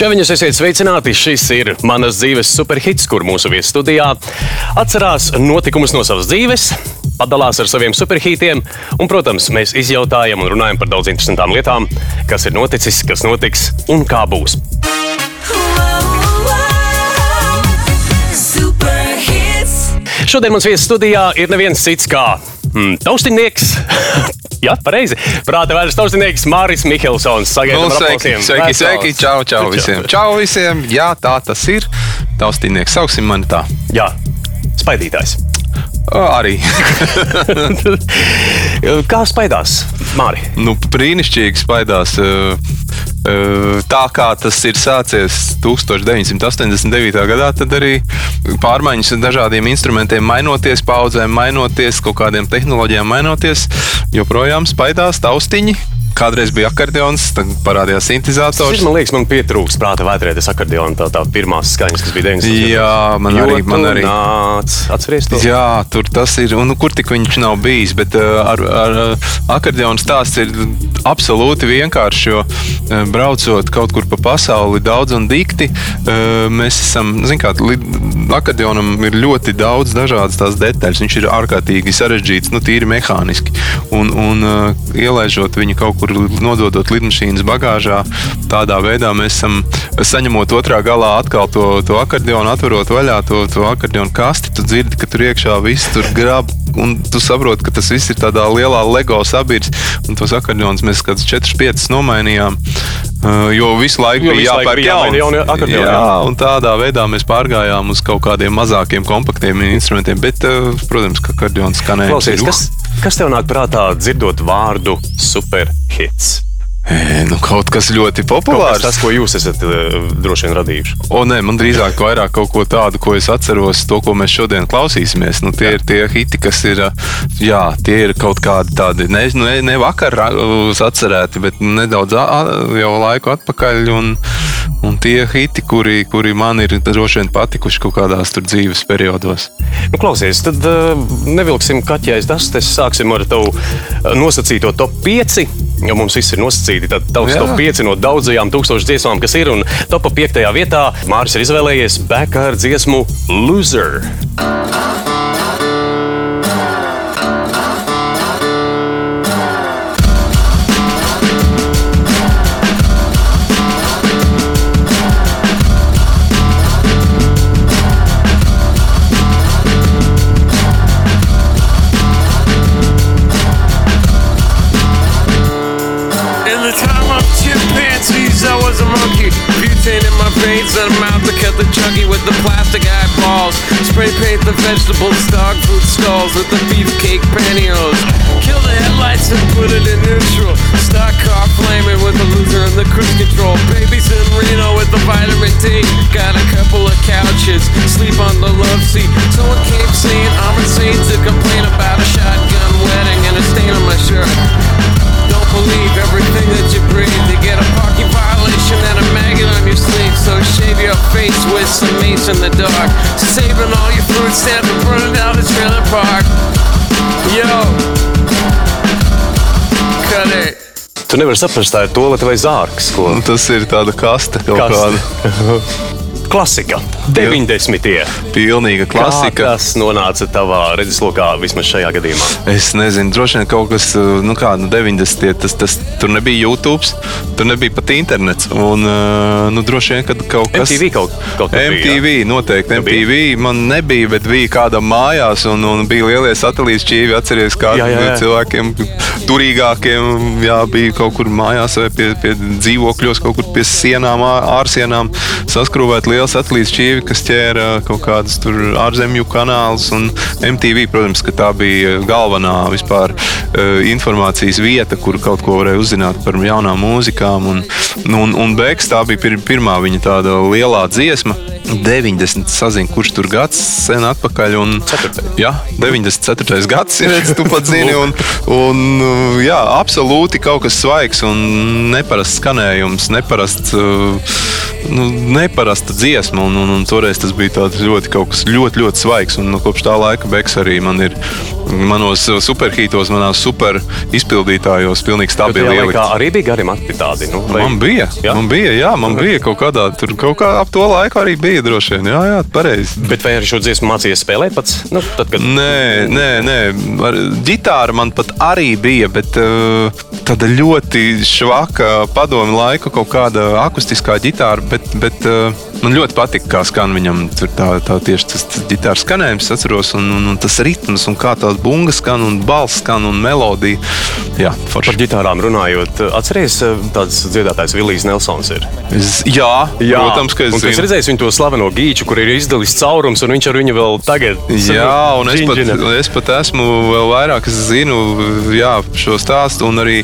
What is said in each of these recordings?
Čeviņus esiet sveicināti. Šis ir manas dzīves superhits, kur mūsu viesis studijā atcerās notikumus no savas dzīves, padalās ar saviem superhītiem, un, protams, mēs izjautājam un runājam par daudz interesantām lietām, kas ir noticis, kas notiks un kā būs. Šodien mums viesis studijā ir neviens cits kā mm, taustinieks. Jā, pareizi. Prāta vērts taustinieks Māris Mihelsons. Nu, sveiki, sveiki, sveiki, čau, čau visiem. Čau visiem. Jā, tā tas ir. Taustinieks, sauksim mani tā. Jā, spaidītājs. Arī. Kā spaidās, Māri? Nu, brīnišķīgi spaidās. Tā kā tas ir sācies 1989. gadā, tad arī pārmaiņas dažādiem instrumentiem mainoties, paudzēm mainoties, kaut kādiem tehnoloģijām mainoties, joprojām spaidās taustiņi Kādreiz bija akordeons, tad parādījās sintēzators. Man liekas, man pietrūks prāta vētrē tas akordeons, tā, tā pirmās skaņas, kas bija 90. Jā, man jo arī. Man arī. Atceries to? Jā, tur tas ir. Un nu, kur tik viņš nav bijis, bet uh, ar, ar uh, akordeonu stāsts ir absolūti vienkāršs, jo uh, braucot kaut kur pa pasauli daudz un dikti, mēs esam, zin kā, akordeonam ir ļoti daudz dažādas tās detaļas. Viņš ir ārkārtīgi sarežģīts, nu, tīri mehāniski. Un, un ielaižot viņu kaut kur nododot lidmašīnas bagāžā. Tādā veidā mēs esam saņemot otrā galā atkal to, to akordeonu, atverot vaļā to, to akordeonu kasti. Tu dzirdi, ka tur iekšā viss tur grab. Un tu saproti, ka tas viss ir tādā lielā LEGO sabiedrībā, un tos akordionus mēs kādus 4-5 nomainījām. Uh, jo visu laiku jo bija jāpērk jauni, jauni akordioni. Jā, un tādā veidā mēs pārgājām uz kaut kādiem mazākiem, kompaktiem instrumentiem. Bet, protams, ka akordions skanēja. Klausies, kas, Kas tev nāk prātā dzirdot vārdu superhits? E, nu, kaut kas ļoti populārs. Tas, ko jūs esat uh, droši vien radījuši. O, nē, man drīzāk vairāk kaut ko tādu, ko es atceros, to, ko mēs šodien klausīsimies. Nu, tie jā. ir tie hiti, kas ir, jā, tie ir kaut kādi tādi, ne, ne, ne vakar atcerēti, bet nedaudz jau laiku atpakaļ. Un tie hiti, kuri, kuri man ir droši vien patikuši kaut kādās dzīves periodos. Nu, klausies, tad uh, nevilksim kaķēs dastes, sāksim ar tavu nosacīto top 5 jo mums viss ir nosacīti. Tad tavs top 5 no daudzajām tūkstošu dziesmām, kas ir, un top 5. vietā Mārcis ir izvēlējies Bekāra dziesmu Loser. The chuggy with the plastic eyeballs. Spray paint the vegetables, dog food stalls with the beefcake pantyhose. Kill the headlights and put it in neutral. Stock car flaming with the loser and the cruise control. Babies in Reno with the vitamin D. Got a couple of couches, sleep on the love seat. Someone came saying I'm insane to complain about a shotgun wedding and a stain on my shirt. Don't believe everything that you breathe. You get a parking violation and a maggot on your sleeve. So shave your face with some mace in the dark. Saving all your food stamps and burning down the trailer park. Yo! Cut it! Tu nevari saprast, tā ir tolete vai zārks. Ko... Nu, tas ir tāda kaste kaut kaste. kāda. klasika. 90. Pilnīga klasika. Kā tas nonāca tavā redzeslokā vismaz šajā gadījumā? Es nezinu, droši vien kaut kas, nu kā, nu 90. Tas, tas, tur nebija YouTube, tur nebija pat internets. Un, nu, droši vien, kad kaut kas. MTV kaut, kaut kas MTV, bija, noteikti. Nu MTV man nebija, bet bija kādam mājās un, un bija lielie satelīti šķīvi. Atceries, kā jā, jā, cilvēkiem turīgākiem jā, bija kaut kur mājās vai pie, pie dzīvokļos, kaut kur pie sienām, ārsienām saskrūvēt lielu liela satelīta šķīve, kas ķēra kaut kādas ārzemju kanālus. MTV, protams, tā bija galvenā vispār informācijas vieta, kur kaut ko varēja uzzināt par jaunām mūzikām. Un, un, un Beks tā bija pir, pirmā viņa tāda lielā dziesma. 90. sazina, kurš tur gads sen atpakaļ. Un, 4. Jā, 94. gads ir. Tu pat zini, un, un jā, absolūti kaut kas svaigs un neparasts skanējums, neparasts. Uh, nu, neparasta dziesma. Un, un, un toreiz tas bija ļoti, kas ļoti, ļoti svaigs. Un, nu, kopš tā laika Beks arī man ir manos superhītos, manās super izpildītājos, pilnīgi stabili ielikt. Arī bija gari mati tādi. Nu, vai... Man bija, jā? man bija, jā, man bija kaut kādā, tur kaut kā ap to laiku arī bija droši vien. Jā, jā, pareizi. Bet vai ar šo dziesmu mācījies spēlēt pats? Nu, tad, kad... Nē, nē, nē. Ar, ģitāra man pat arī bija, bet uh, tāda ļoti švaka padomu laika kaut kāda akustiskā ģitāra. Bet, bet, uh, Man ļoti patīk, kā skan viņam tā, tā tieši tas, tas ģitāras skanējums, atceros, un, un, un tas ritms, un kā tās bungas skan, un balss skan, un melodija. Jā, forši. Par ģitārām runājot, atceries, tāds dziedātājs Villijs Nelsons ir. Es, jā, jā, protams, ka es esmu. Es redzēju viņu to slaveno gīču, kur ir izdalis caurums, un viņš ar viņu vēl tagad. Jā, un es pat, es pat esmu vēl vairāk, es zinu jā, šo stāstu, un arī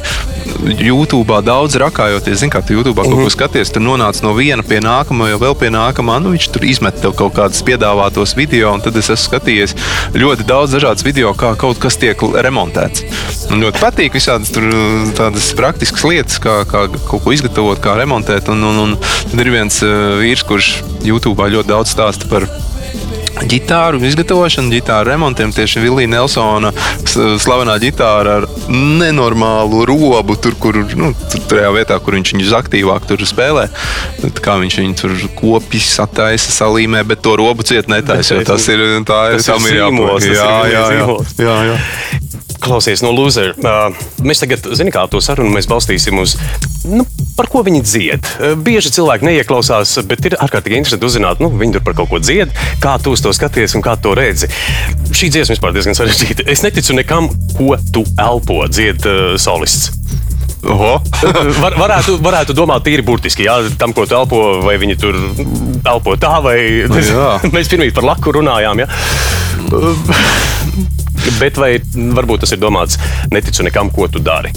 YouTube daudz rakājoties. Kā tu YouTube kaut ko mhm. skaties, tur nonāc no viena pie nākamā, jau vēl pie nākamā. Nu, viņš tur izmet tev kaut kādus piedāvātos video, un tad es esmu skatījies ļoti daudz dažādas video, kā kaut kas tiek remontēts. Man ļoti patīk visādas tur, tādas praktiskas lietas, kā, kā kaut ko izgatavot, kā remontēt. Un, un, un tad ir viens uh, vīrs, kurš YouTube ļoti daudz stāsta par ģitāru izgatavošanu, ģitāru remontiem. Tieši Vilija Nelsona slavenā ģitāra ar nenormālu robu, tur, kur nu, tur, tajā vietā, kur viņš viņu aktīvāk spēlē. Tad, kā viņš viņu tur kopjas, sataisa, salīmē, bet to robu ciet netaisa. Tas ir tā, tas ir, ir jābūt. Jā, jā, jā, jā, jā. Klausies, no loser. Uh, mēs tagad, zinām, kā to sarunu mēs balstīsim uz, nu, par ko viņi dzied. Bieži cilvēki neieklausās, bet ir ārkārtīgi interesanti uzzināt, nu, viņi tur par kaut ko dzied, kā tu to skaties un kā to redzi. Šī dziesma vispār diezgan sarežģīta. Es neticu nekam, ko tu elpo dzied uh, solists. Var, varētu, varētu domāt, tīri burtiski, jā, tam, ko tu elpo, vai viņi tur elpo tā, vai nu, mēs pirmie par laku runājām. Jā. Bet vai varbūt tas ir domāts, neticu nekam, ko tu dari?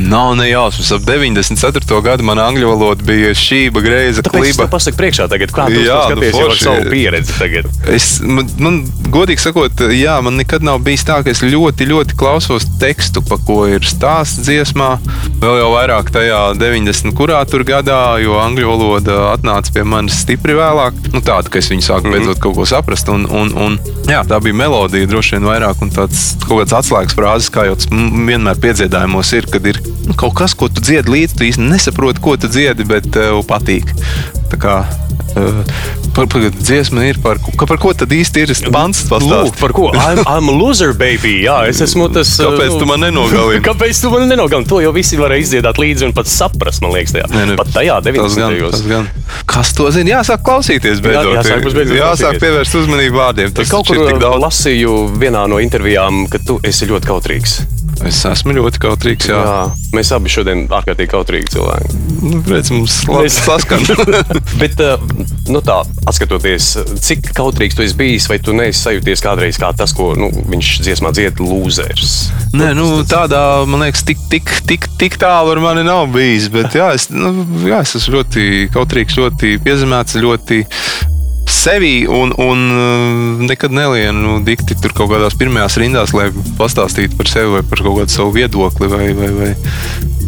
Nav ne jausmas. Ap 94. gadu man angļu valoda bija šība, greiza, kliba. Tāpēc pasaka priekšā, tagad, kā tu jā, nu, skaties nu, forši, savu pieredzi tagad. Es, man, man, godīgi sakot, jā, man nekad nav bijis tā, ka es ļoti, ļoti klausos tekstu, pa ko ir stāsts dziesmā. Vēl jau vairāk tajā 90. kurā tur gadā, jo angļu valoda atnāca pie manis stipri vēlāk. Nu, tāda, ka es viņu sāku mm -hmm. beidzot kaut ko saprast. Un, un, un, jā, tā bija melodija droši vien vairāk un tāds kaut kāds atslēgas frāzes, kā jau tas vienmēr piedziedājumos ir, kad ir nu, kaut kas, ko tu dziedi līdzi, tu īsti nesaproti, ko tu dziedi, bet tev uh, patīk. Tā kā uh, par, par dziesmu ir par, ka, par ko tad īsti ir pants pastāstīt? Par ko? I'm, I'm a loser, baby. Jā, es esmu tas. Uh, kāpēc tu man nenogalini? Kāpēc tu man nenogalini? To jau visi varēja izdziedāt līdzi un pat saprast, man liekas, tajā. Ne, ne, pat tajā 90. gados. Kas to zina? Jāsāk klausīties beidzot. Jā, jāsāk, beidzot jāsāk pievērst uzmanību vārdiem. Tas kaut kur lasīju vienā no intervijām, ka tu esi ļoti kautrīgs. Es esmu ļoti kautrīgs. Jā. jā, mēs abi šodien ārkārtīgi kautrīgi cilvēki. Nu, redz, mums tas saskan. Bet, eh, nu tā, atskatoties, cik kautrīgs tu esi bijis, vai tu neesi sajūties kādreiz kā tas, ko nu, viņš dziesmā dzied, lūzers? Nē, nu, tādā, man liekas, tik, tik, tik, tik tālu ar mani nav bijis. Bet jā, es, nu, jā, es esmu ļoti kautrīgs, ļoti piezemēts, ļoti sevi un, un uh, nekad nelienu dikti tur kaut kādās pirmajās rindās, lai pastāstītu par sevi vai par kaut kādu savu viedokli vai, vai, vai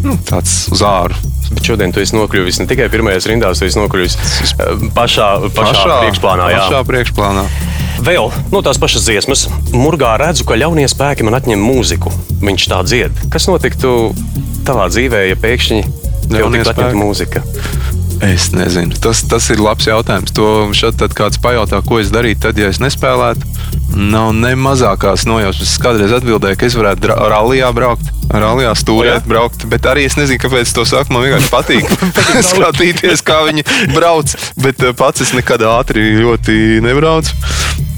nu, tāds uz āru. Bet šodien tu esi nokļuvis ne tikai pirmajās rindās, tu esi nokļuvis uh, pašā, pašā, pašā priekšplānā. Jā. Pašā priekšplānā. Vēl no tās pašas dziesmas, Murgā redzu, ka ļaunie spēki man atņem mūziku. Viņš tā dzied. Kas notiktu tavā dzīvē, ja pēkšņi tev tiktu atņemta mūzika? Es nezinu. Tas, tas ir labs jautājums. To šad, tad kāds pajautā, ko es darītu, tad, ja es nespēlētu. Nav ne mazākās nojausmas. Es kādreiz atbildēju, ka es varētu rallijā braukt, rallijā stūrēt, braukt. Bet arī es nezinu, kāpēc to saku. Man vienkārši patīk skatīties, kā viņi brauc. Bet eh, pats es nekad ātri ļoti nebraucu.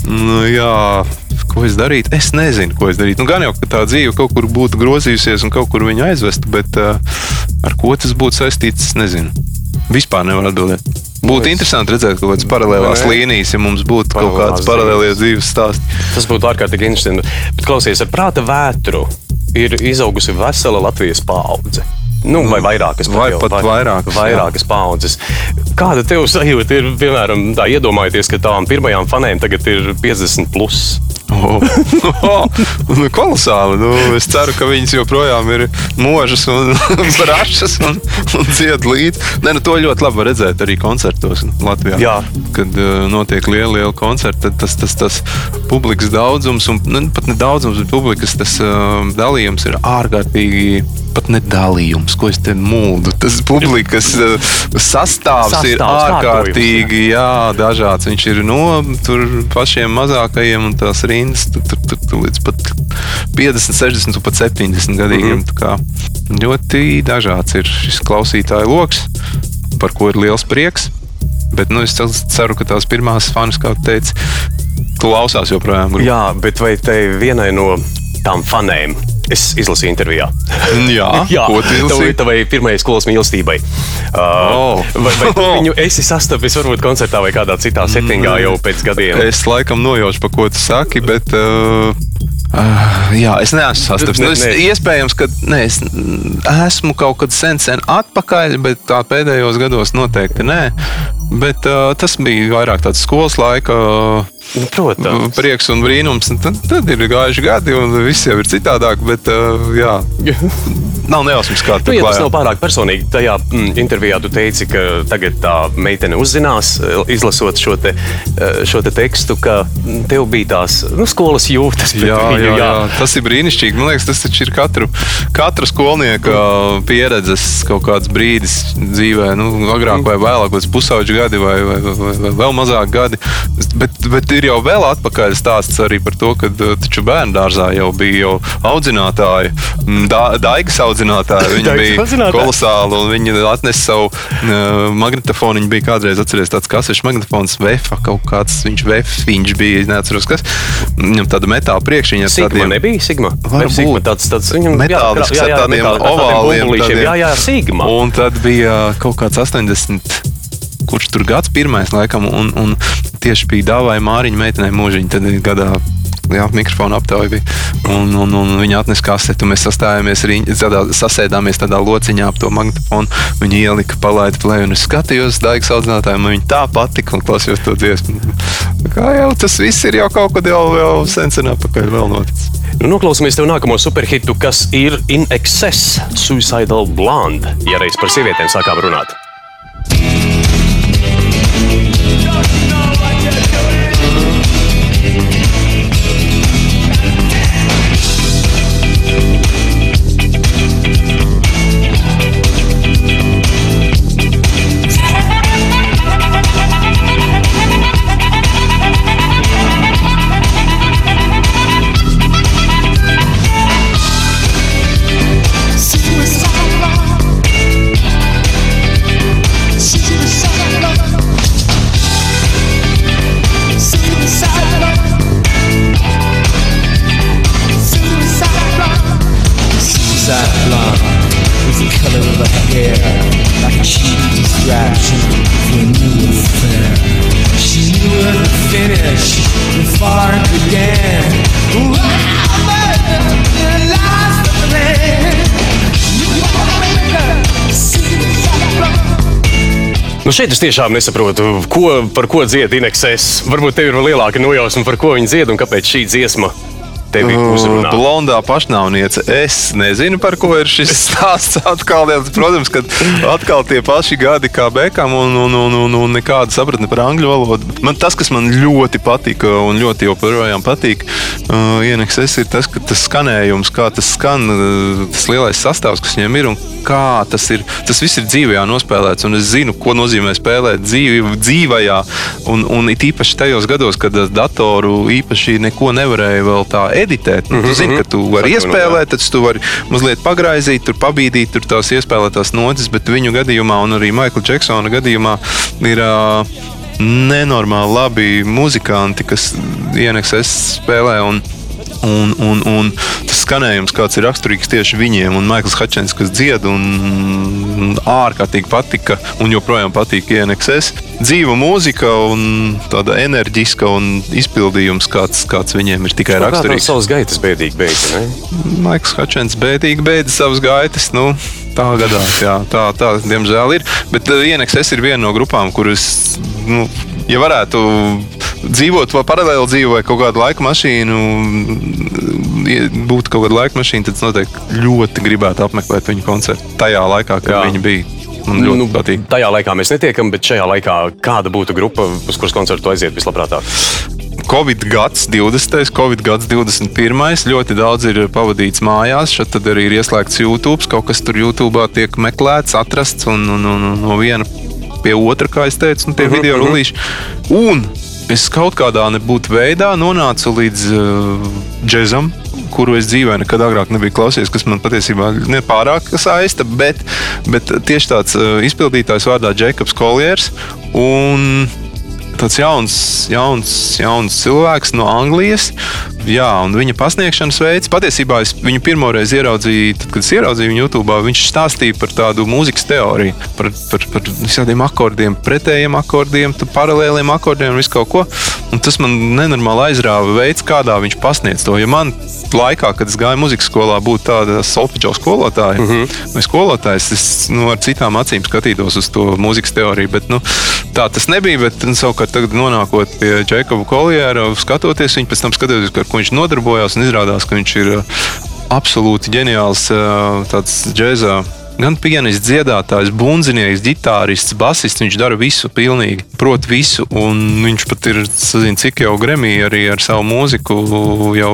Nu, jā, ko es darītu? Es nezinu, ko es darītu. Nu, gan jau, ka tā dzīve kaut kur būtu grozījusies un kaut kur viņa aizvestu, bet uh, ar ko tas būtu saistīts, es nezinu. Vispār nevar atbildēt. Būtu es... interesanti redzēt kaut kādas paralēlās Nē. līnijas, ja mums būtu kaut kāds paralēlie dzīves stāsts. Tas būtu ārkārtīgi interesanti. Bet klausies, ar prāta vētru ir izaugusi vesela Latvijas paudze. Nu, vai vairākas, vai pat vai, vairākas, vairākas paudzes. Kāda tev sajūta ir, piemēram, tā iedomājieties, ka tām pirmajām fanēm tagad ir 50 plus? Oh, oh, nu, kolosāli. Nu, es ceru, ka viņas joprojām ir mūžas un brašas un, un dzied līdzi. Nē, nu, to ļoti labi redzēt arī koncertos Latvijā. Jā. Kad uh, notiek liela, liela koncerta, tad tas, tas, tas publikas daudzums, un nu, pat ne daudzums, bet publikas tas, uh, dalījums ir ārkārtīgi pat ne dalījums, ko es te mūdu. Tas publikas uh, sastāvs, sastāvs ir ārkārtīgi jā, dažāds. Viņš ir no pašiem mazākajiem un tās rindas tur, tur, tur, tur līdz pat 50, 60 un pat 70 gadīgiem. Mm -hmm. Ļoti dažāds ir šis klausītāju lokus, par ko ir liels prieks. Bet nu, es ceru, ka tās pirmās fanas, kā teicu, klausās joprojām. Grupu. Jā, bet vai te vienai no tām fanēm Es izlasīju intervijā. Jā, Jā ko tu izlasīji? Tavai pirmajai skolas mīlestībai. Uh, oh. Vai, vai tu viņu esi sastapis varbūt koncertā vai kādā citā settingā jau pēc gadiem? Es laikam nojaušu, pa ko tu saki, bet. Uh... Uh, jā, es neesmu sastapis. Ne, nu, es, iespējams, ka ne, es esmu kaut kad sen, sen atpakaļ, bet tā pēdējos gados noteikti nē. Bet uh, tas bija vairāk tāds skolas laika. Uh, Nu, protams. Prieks un brīnums. Un tad, tad ir gājuši gadi, un viss jau ir citādāk. Bet, uh, jā, nav nejausmas, kā tā ir. Tas nav pārāk personīgi. Tajā mm, intervijā tu teici, ka tagad tā meitene uzzinās, izlasot šo, te, eh, šo te tekstu, ka tev bija tās nu, skolas jūtas. Jā, viņu, jā, jā. jā, tas ir brīnišķīgi. Man liekas, tas ir katru, katra skolnieka pieredzes kaut kāds brīdis dzīvē. Nu, agrāk vai vēlāk, līdz pusauģi gadi vai, vai, vai, vai vēl mazāk gadi. Bet, bet ir jau vēl atpakaļ stāsts arī par to, ka uh, taču bērnu dārzā jau bija jau audzinātāji, mm, da, daigas audzinātāji. Viņi bija kolosāli un viņi atnesa savu uh, magnetofonu. Viņi bija kādreiz atceries tāds kasešu magnetofons, Vefa kaut kāds, viņš Vef, viņš bija, neatceros kas. Viņam tāda metāla priekšņa ar tādiem. Nebija Sigma. Vai Sigma tāds, tāds viņam metālisks ar tādiem ovāliem. Tādiem, jā, jā, Sigma. Un tad bija kaut kāds 80 kurš tur gads pirmais, laikam, un, un tieši bija dāvāja Māriņa meitenei mūžiņu. Tad gadā jā, mikrofona aptauja bija. Un, un, un viņa atnesa kaseti, un mēs sastājāmies, tādā, sasēdāmies tādā lociņā ap to magnetofonu. Viņa ielika, palaida plēju, un es skatījos daigas audzinātājiem, un viņa tā patika un klausījos to dziesmu. Kā jau tas viss ir jau kaut kad jau, jau sen sen apakaļ vēl noticis. Nu, noklausīsimies tev nākamo superhitu, kas ir In Excess, Suicidal Blonde, ja reiz par sievietēm sākām runāt. Nu šeit es tiešām nesaprotu, ko, par ko dzied Inekses. Varbūt tev ir lielāka nojausma, par ko viņi dzied un kāpēc šī dziesma tevi uzrunā? Blondā pašnāvniece. Es nezinu, par ko ir šis stāsts. Atkal, protams, ka atkal tie paši gadi kā Bekam un, un, un, un, un nekāda sapratne par angļu valodu. Man, tas, kas man ļoti patika un ļoti joprojām patīk, uh, Ienekses, ir tas, ka tas skanējums, kā tas skan, uh, tas lielais sastāvs, kas viņam ir un kā tas ir. Tas viss ir dzīvē nospēlēts, un es zinu, ko nozīmē spēlēt dzīvi, dzīvajā. Un, un it īpaši tajos gados, kad datoru īpaši neko nevarēja vēl tā editēt. Nu. Tu mhm, zini, ka tu vari Saka, iespēlēt, tad tu vari mazliet pagraizīt, tur pabīdīt, tur tās iespēlētās notis, bet viņu gadījumā, un arī Maikla Džeksona gadījumā, ir. Uh, Nenormāli labi muzikanti, kas ienāks spēlē. Un, Un, un, un tas skanējums, kāds ir raksturīgs tieši viņiem, un Maikls Hačens, kas dzied, un ārkārtīgi patika, un joprojām patīk INXS. Dzīva mūzika un tāda enerģiska un izpildījums, kāds, kāds viņiem ir tikai raksturīgs. Savas gaitas bēdīgi beidza, ne? Maikls Hačens bēdīgi beidza savas gaitas. Nu, Tā gadās, jā, tā, tā diemžēl ir. Bet INXS ir viena no grupām, kuras, nu, ja varētu dzīvot vai paralēli dzīvo vai kaut kādu laika mašīnu, ja būtu kaut kāda laika mašīna, tad es noteikti ļoti gribētu apmeklēt viņu koncertu tajā laikā, kad Jā. viņi bija. Man ļoti nu, patīk. tajā laikā mēs netiekam, bet šajā laikā kāda būtu grupa, uz kuras koncertu aiziet vislabprātāk? Covid gads, 20. Covid gads, 21. Ļoti daudz ir pavadīts mājās. Šeit arī ir ieslēgts YouTube. Kaut kas tur YouTube tiek meklēts, atrasts un, un, un, un no viena pie otra, kā es teicu, un pie Mhm, video rullīša. Un es kaut kādā nebūtu veidā nonācu līdz uh, džekam. Kuru es dzīvē nekad agrāk nebiju klausījies, kas man patiesībā nepārāk saista, bet, bet tieši tāds uh, izpildītājs vārdā Jēkabs Koljers. Tāds jauns, jauns, jauns cilvēks no Anglijas. Jā, un viņa pasniegšanas veids. Patiesībā es viņu pirmo reizi ieraudzīju, tad, kad es ieraudzīju viņu YouTube. Viņš stāstīja par tādu mūzikas teoriju, par, par, par visādiem akordiem, pretējiem akordiem, paralēliem akordiem un visu kaut ko. Un tas man nenormāli aizrāva veids, kādā viņš pasniedz to. Ja man laikā, kad es gāju muzikas skolā, būtu tāda solfeģa skolotāja mm -hmm. vai skolotājs, es nu, ar citām acīm skatītos uz to mūzikas teoriju. Bet, nu, tā tas nebija. Bet, nu, savukārt, tagad nonākot pie Džekaba Koljēra, skatoties viņu, pēc tam skatoties, ko viņš nodarbojās, un izrādās, ka viņš ir uh, absolūti ģeniāls uh, tāds džēza. Gan pianists, dziedātājs, bundzinieks, ģitārists, basists. Viņš dara visu, pilnīgi. Prot visu. Un viņš pat ir, zinu, cik jau Gremija arī ar savu mūziku jau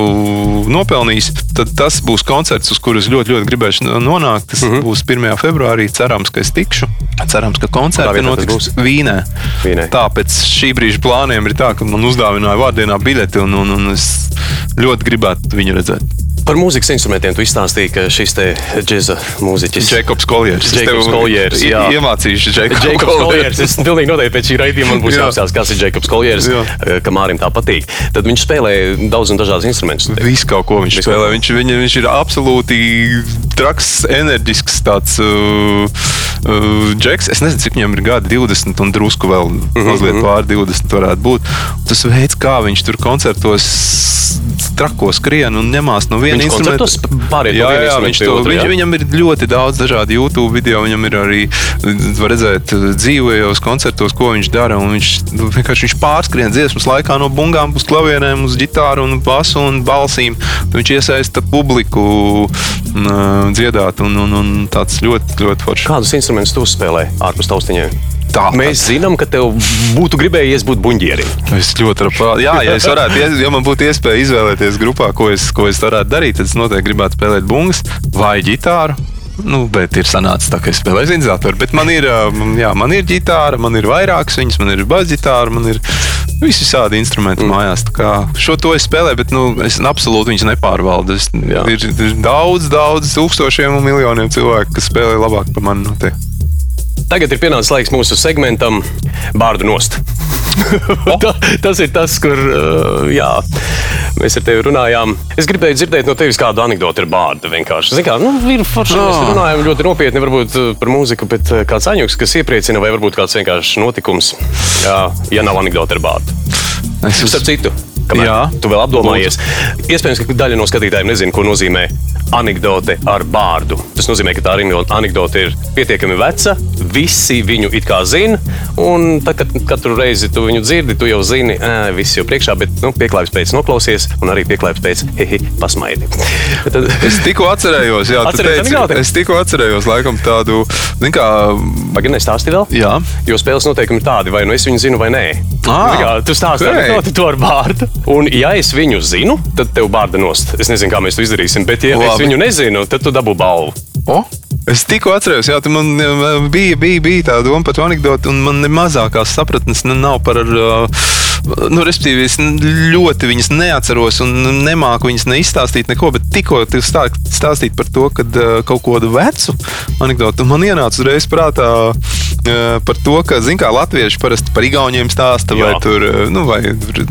nopelnījis. Tad tas būs koncerts, uz kuru es ļoti, ļoti gribēšu nonākt. Tas mm -hmm. būs 1. februārī. Cerams, ka es tikšu. Cerams, ka tas notiks? Vīnē. Vīnē. Tā pēc šī brīža plāniem ir tā, ka man uzdāvināja vārdienā biļeti, un, un, un es ļoti gribētu viņu redzēt. Par mūzikas instrumentiem tu izstāstīji, ka šis te džēza mūziķis. Jēkabs Koljers. Jēkabs Koljers, jā. Iemācīšu Jēkabs Koljers. Es pilnīgi noteikti pēc šī raidījuma man būs Jā. jāapstāsta, kas ir Jēkabs Koljers, Jā. ka Mārim tā patīk. Tad viņš spēlē daudz un dažādas instrumentus. Visu kaut ko viņš Visu spēlē. Viņš, viņa, viņš ir absolūti traks, enerģisks tāds uh, uh, džeks. Es nezinu, cik viņam ir gadi, 20 un drusku vēl Mhm, mazliet pār 20 varētu būt. Tas veids, kā viņš tur koncertos trako skrien un ņemās no viena Viņš koncertos pāriet jā, jā, viņš to, otra, viņš, jā? viņam ir ļoti daudz dažādu YouTube video. Viņam ir arī, var redzēt, dzīvojos koncertos, ko viņš dara. un Viņš nu, vienkārši viņš pārskrien dziesmas laikā no bungām uz klavieniem, uz ģitāru, un basu un balsīm. Viņš iesaista publiku uh, dziedāt, un, un, un tāds ļoti, ļoti foršs. Kādus instrumentus tu spēlē ārpus taustiņiem? Tā, Mēs zinām, ka tev būtu gribējies būt buļģierim. Es ļoti labprāt, jā, ja, varētu, ja man būtu iespēja izvēlēties grupā, ko es, ko es varētu darīt, tad es noteikti gribētu spēlēt bungas vai ģitāru. Nu, bet ir sanācis tā, ka es spēlēju zinzātoru. Bet man ir, jā, man ir ģitāra, man ir vairākas viņas, man ir basģitāra, man ir visi šādi instrumenti mm. mājās. Šo to es spēlēju, bet nu, es absolūti viņus nepārvaldu. Es, ir, ir daudz, daudz tūkstošiem un miljoniem cilvēku, kas spēlē labāk par mani. noteikti. Tagad ir pienācis laiks mūsu segmentam Bārdu nost. Ta, tas ir tas, kur uh, jā, mēs ar tevi runājām. Es gribēju dzirdēt no tevis kādu anekdoti ar bārdu. vienkārši. Zini Kā, nu, ir forši, mēs Ah. runājam ļoti nopietni varbūt, uh, par mūziku, bet uh, kāds aņuks, kas iepriecina, vai varbūt kāds vienkārši notikums, jā, ja nav anekdoti ar bārdu. Es Starp citu, kamēr Jā. tu vēl apdomājies, iespējams, ka daļa no skatītājiem nezina, ko nozīmē anekdote ar bārdu. Tas nozīmē, ka tā anekdote ir pietiekami veca, visi viņu it kā zina, un tad, kad katru reizi tu viņu dzirdi, tu jau zini, ē, viss jau priekšā, bet nu, pieklājības pēc noklausies, un arī pieklājības pēc hehe, pasmaidi. Tad, Es tikko atcerējos, jā, tu teici, es tikko atcerējos, laikam, tādu, zini, kā, Pagaidām, nestāsti vēl? jā, Jo spēles noteikumi ir tādi, vai nu es viņu zinu, vai nē. Ā, Jā, tu stāsti ok. anekdoti to ar bārdu. Un, ja es viņu zinu, tad tev bārda nost. Es nezinu, kā mēs to izdarīsim, bet, ja Labi. es viņu nezinu, tad tu dabū balvu. O? Es tikko atceros, jā, man eh, bija, bija, bija tā doma par to anekdoti, un man ne mazākās sapratnes ne- nav par. Uh, Nu, respektīvi, es ļoti viņas neatceros un nemāku viņas neizstāstīt neko, bet tikko sāk stāstīt par to, ka uh, kaut kādu vecu anekdoti, un man ienāca uzreiz prātā uh, par to, ka, zin kā, latvieši parasti par igauniem stāsta, vai Jā. tur, uh, nu, vai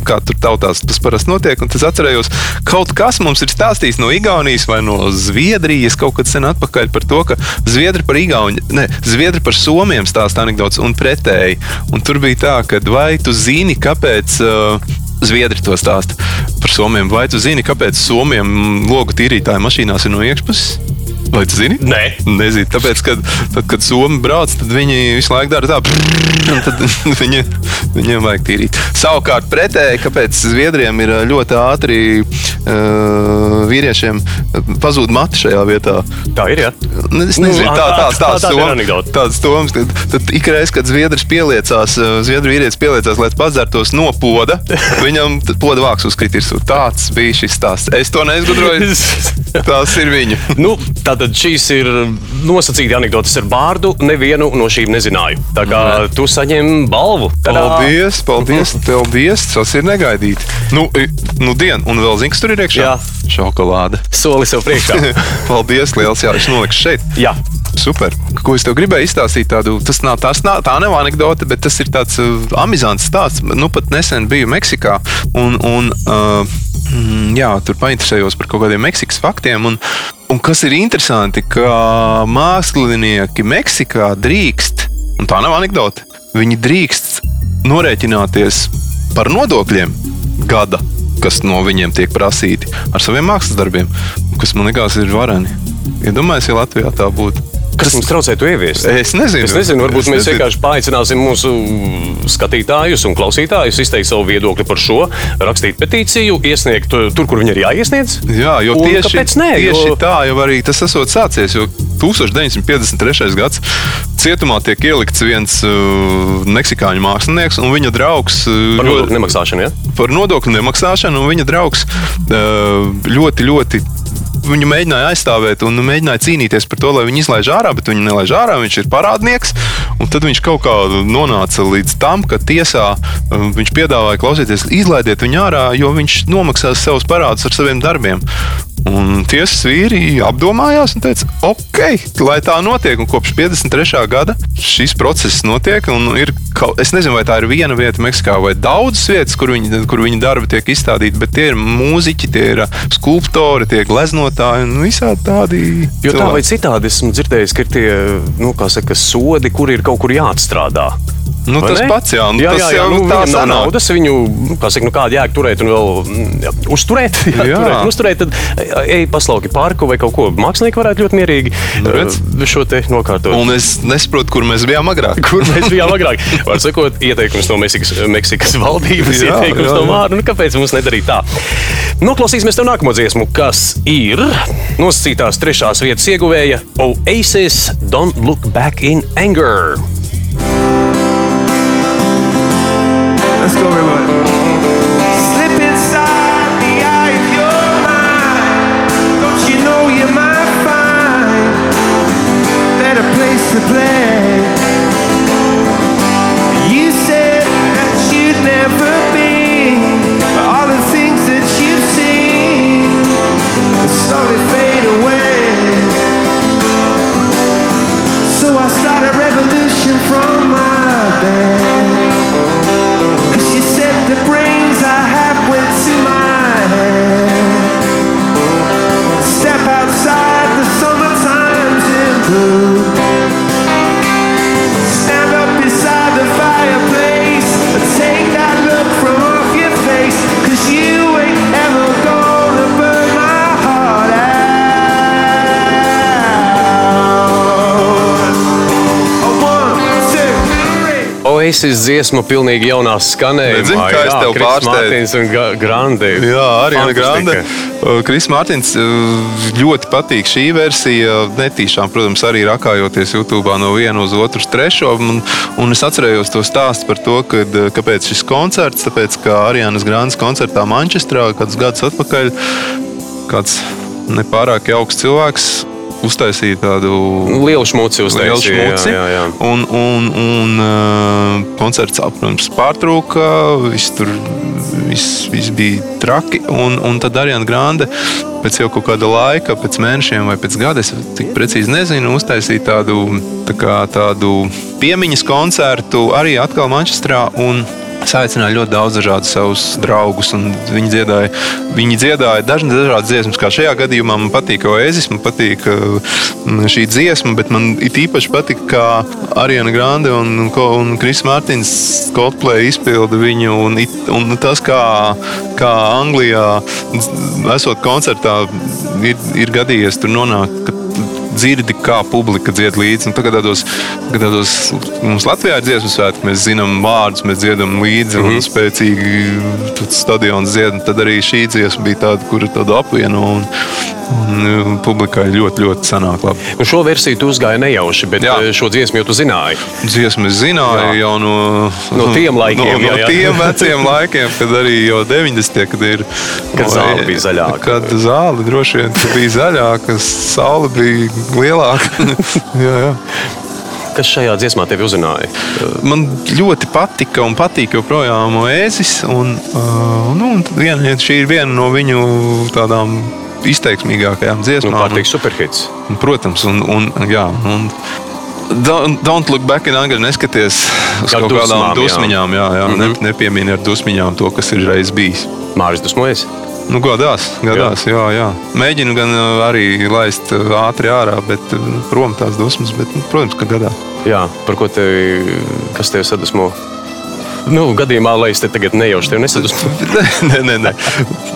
kā tur tautās tas parasti notiek, un tas atcerējos, kaut kas mums ir stāstījis no Igaunijas vai no Zviedrijas kaut kad sen atpakaļ par to, ka Zviedri par Igauni, ne, Zviedri par Somiem stāsta anekdotas un pretēji. Un tur bija tā, ka vai tu zini, kāpēc uh, Zviedri to stāsta par Somiem, vai tu zini, kāpēc Somiem logu tīrītāju mašīnās ir no iekšpuses? Vai tu zini? Nē. Nezinu, tāpēc, kad, tad, kad Somija brauc, tad viņi visu laiku dara tā, un tad viņi, Viņiem vajag tīrīt. Savukārt, pretēji, kāpēc Zviedriem ir ļoti ātri uh, vīriešiem pazūd mati šajā vietā. Tā ir. Ja? Es nezinu, Nu, tā, tā- tā- tāds, tom- anekdote. tāds toms, tad, tad ikreiz, kad Zviedrs pieliecās, Zviedru vīrietis pieliecās, lai padzertos no poda, viņam tad poda vāks uzkritīs. Tāds bija šis stāsts. Es to neizgudroju. Tas ir viņa. Nu, tātad šīs ir nosacīti anekdotas ar vārdu. Nevienu no šīm nezināju. Tā kā tu saņem balvu. Tadā! Paldies, paldies, paldies. Tas ir negaidīti. Nu, nu dien, un vēl zini, kas tur ir iekšā? Jā. Šokolāde. Soli sev priekšā. Paldies, liels. Jā, es noliku šeit. Jā. Super. Ko es tev gribēju izstāstīt? Tādu, tas nav, tas nav, tā nav anekdote, bet tas ir tāds uh, amizants stāsts. Nu, pat nesen biju Meksikā. Un, un, uh, mm, jā, tur painteresējos par kaut kādiem Meksikas faktiem. Un, un kas ir interesanti, ka mākslinieki Meksikā drīkst, un tā nav anekdote, viņi drīkst norēķināties par nodokļiem gada, kas no viņiem tiek prasīti ar saviem mākslas darbiem, kas man liekas ir vareni. Iedomājieties, ja Latvijā tā būtu. Kas mums traucē to ieviest? Es nezinu. Es nezinu, varbūt Es mēs nezinu. vienkārši paaicināsim mūsu skatītājus un klausītājus izteikt savu viedokli par šo, rakstīt petīciju, iesniegt uh, tur, kur viņi ir jāiesniedz. Jā, jo Un tieši, kāpēc nē? tieši Jo- tā jau arī tas esot sācies. Jo 1953. gads cietumā tiek ielikts viens uh, meksikāņu mākslinieks un viņa draugs. Uh, Par nodokļu nemaksāšanu. Ja? par nodokļu nemaksāšanu, un viņa draugs uh, ļoti, ļoti. Viņu mēģināja aizstāvēt un mēģināja cīnīties par to, lai viņu izlaiž ārā, bet viņu nelaiž ārā. Viņš ir parādnieks. Tad viņš kaut kā nonāca līdz tam, ka tiesā uh, viņš piedāvāja klausīties, izlaidiet viņu ārā, jo viņš nomaksās savus parādus ar saviem darbiem. Un tiesas vīri apdomājās un teica, ok, lai tā notiek. Un kopš 53. gada šis process notiek. un ir Es nezinu, vai tā ir viena vieta Meksikā vai daudzas vietas, kur viņi, kur viņi darbi tiek izstādīti, bet tie ir mūziķi, tie ir skulptori, tie ir gleznotāji un visādi tādi. Jo tā vai citādi esmu dzirdējis, ka ir tie nu, saka, sodi, kur ir kaut kur jāatstrādā. Nu, Vai tas ne? pats, jā, nu, jā, tas jā, jā jau nu, tā nav naudas, viņu, nu, kā saka, nu, kāda jēga turēt un vēl mm, jā, uzturēt. Jā, Jā. turēt, uzturēt, tad ej paslauki parku vai kaut ko. Mākslinieki varētu ļoti mierīgi Nu, uh, šo te nokārtot. Un es nesaprotu, kur mēs bijām agrāk. Kur mēs bijām agrāk? Var sakot, ieteikums no Meksikas, Meksikas valdības, Jā, ieteikums jā, no jā. Mārna. Nu, kāpēc mums nedarīt tā? Noklausīsimies tev nākamo dziesmu, kas ir nosacītās trešās vietas ieguvēja Oasis Don't Look Back in Anger. Let's go, everybody. Oasis dziesma pilnīgi jaunā skanējumā. Nezinu, kā es tev pārsteidzu. Mārtiņš un Grande. Jā, arī. Grande. Uh, Kris Mārtiņš ļoti patīk šī versija. Netīšām, protams, arī rakājoties YouTube no viena uz otru, trešo. Un, un es atcerējos to stāstu par to, kad, uh, kāpēc šis koncerts. Tāpēc, ka Arianas Grandes koncertā Manchestrā kādus gadus atpakaļ kāds nepārāk jauks cilvēks uztaisīja tādu Lielu šmuci uztaisīja. lielu šmuci. Jā, jā, jā. Un, un, un uh, koncerts, protams, pārtrauka. Viss tur viss, viss bija traki. Un, un tad Ariana Grande pēc jau kaut kāda laika, pēc mēnešiem vai pēc gada, es tik precīzi nezinu, uztaisīja tādu, tā kā, tādu piemiņas koncertu arī atkal Manchestrā. Un, Es aicināju ļoti daudz dažādus savus draugus, un viņi dziedāja, viņi dziedāja dažnas dažādas dziesmas. Kā šajā gadījumā man patīk oēzis, man patīk uh, šī dziesma, bet man it īpaši patīk, kā Ariana Grande un, un Kris Mārtiņš Coldplay izpilda viņu. Un, un tas, kā, kā Anglijā, esot koncertā, ir, ir gadījies tur nonākt. Dzirdi, kā publika dzied līdzi. Un tagad tādos, tagad tādos mums Latvijā ir dziesmu svētki, mēs zinām vārdus, mēs dziedam līdzi mm -hmm. un spēcīgi tad stadions dzied. Un tad arī šī dziesma bija tāda, kur tādu apvieno un, un publikai ļoti, ļoti sanāk labi. Un šo versiju tu uzgāji nejauši, bet Jā. Jā. šo dziesmu jau tu zināji. Dziesmu es zināju Jā. jau no, No tiem laikiem, No, jā, no jā. tiem veciem laikiem, kad arī jau 90. kad ir. Kad zāle bija zaļāka. Kad zāle droši vien bija zaļāka, saule bija lielāka. jā, jā. Kas šajā dziesmā tevi uzrunāja? Man ļoti patika un patīk joprojām oēzis. Un, uh, nu, un viena, šī ir viena no viņu tādām izteiksmīgākajām Nu, dziesmām. Pārteiks superhits. Un, Protams, un, un, jā, un don't, don't look back in anger, neskaties uz Ar kaut kādām dusmām, jā. Jā, jā, mm. -hmm. ne, nepiemini ar dusmiņām to, kas ir reiz bijis. Māris dusmojas. Nu, gadās, gadās jā. Jā, jā. Mēģinu gan uh, arī laist uh, ātri ārā, bet uh, prom tās dusmas, bet, nu, protams, ka gadās. Jā, par ko tevi, kas tev sadusmo? Nu, gadījumā, lai es te tagad nejauši tevi nesadusmoju. nē, nē, nē.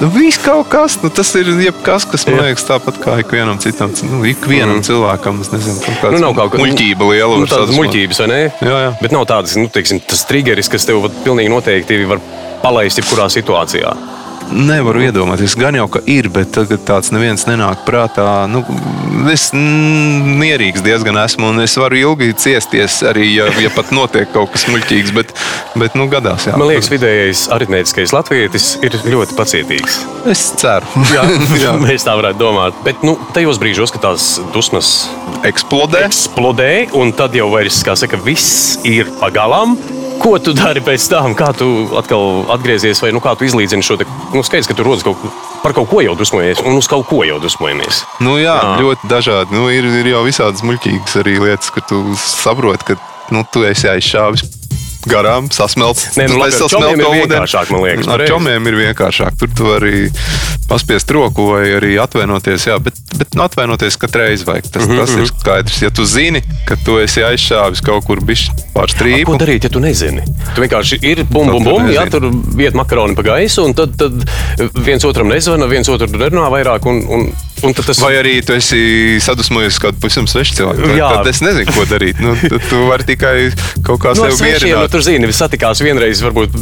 Nu, viss kaut kas, nu, tas ir jebkas, kas man liekas tāpat kā ikvienam citam. Nu, ikvienam mm. cilvēkam, es nezinu, kaut kāds Nu, nav kaut kāda muļķība liela. Nu, tādas muļķības, vai ne? Jā, jā. Bet nav tādas, nu, teiksim, tas triggeris, kas tev vat pilnīgi noteikti var palaist jebkurā situācijā. Nevaru iedomāties, gan jau, ka ir, bet tagad tāds neviens nenāk prātā. Nu, es mierīgs diezgan esmu, un es varu ilgi ciesties arī, ja, ja pat notiek kaut kas muļķīgs, bet, bet nu, gadās. Jā. Man liekas, vidējais aritmētiskais latvietis ir ļoti pacietīgs. es ceru. Jā, Jā. mēs tā varētu domāt. Bet nu, tajos brīžos, kad tās dusmas Eksplodē. eksplodē, un tad jau vairs, kā saka, viss ir pagalām. Ko tu dari pēc tam? Kā tu atkal atgriezies, vai nu, kā tu izlīdzini šo te, nu, skaidrs, ka tu rodas kaut, par kaut ko jau dusmojies, un uz kaut ko jau dusmojamies. Nu, jā, Jā. ļoti dažādi. Nu, ir, ir jau visādas muļķīgas arī lietas, ka tu saproti, ka nu, tu esi aizšāvis. Garām sasmelts. Nē, nu, labi, ar čomiem ir vienkāršāk, man liekas, Ar pareizi. čomiem ir vienkāršāk. Tur tu vari paspiest roku vai arī atvainoties. Jā, bet, bet nu, atvainoties katru reizi vajag. Tas, Mhm, tas ir skaidrs. Ja tu zini, ka tu esi aizšāvis kaut kur bijis pār Ko strīpu, darīt, ja tu nezini? Tu vienkārši ir bum, bum, bum, jā, tur vieta makaroni pa gaisu, un tad, tad viens otram nezvana, viens otru nerunā vairāk. Un, un, tas Vai arī tu esi sadusmojies kādu pavisam svešu cilvēku? Jā. Tad es nezinu, ko darīt. Nu, tu vari tikai kaut kā No sevi svešiem, nu, mierināt. tur zini, satikās vienreiz, varbūt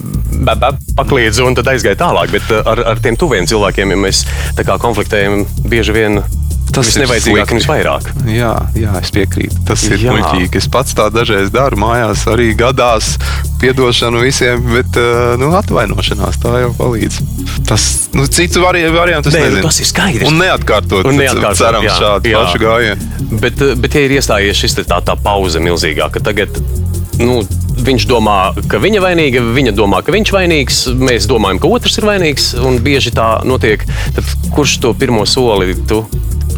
pakliedz un tad aizgāja tālāk. Bet uh, ar, ar tiem tuviem cilvēkiem, ja mēs tā kā konfliktējam, bieži vien Tas tas ir ir nevajadzīgāk slikti. un visvairāk. Jā, jā, es piekrītu. Tas ir muļķīgi. Es pats tā dažreiz daru mājās, arī gadās piedošanu visiem, bet uh, nu, atvainošanās tā jau palīdz. Tas nu, cits vari, variants, es Nē, nu, tas ir skaidrs. Un neatkārtot, Un neatkārtot, cerams, jā, šādu jā. pašu gājienu. Bet, uh, bet ja ir iestājies šis tā, tā pauze milzīgā, ka tagad. Nu, viņš domā, ka viņa vainīga, viņa domā, ka viņš vainīgs, mēs domājam, ka otrs ir vainīgs, un bieži tā notiek. Tad kurš to pirmo soli tu?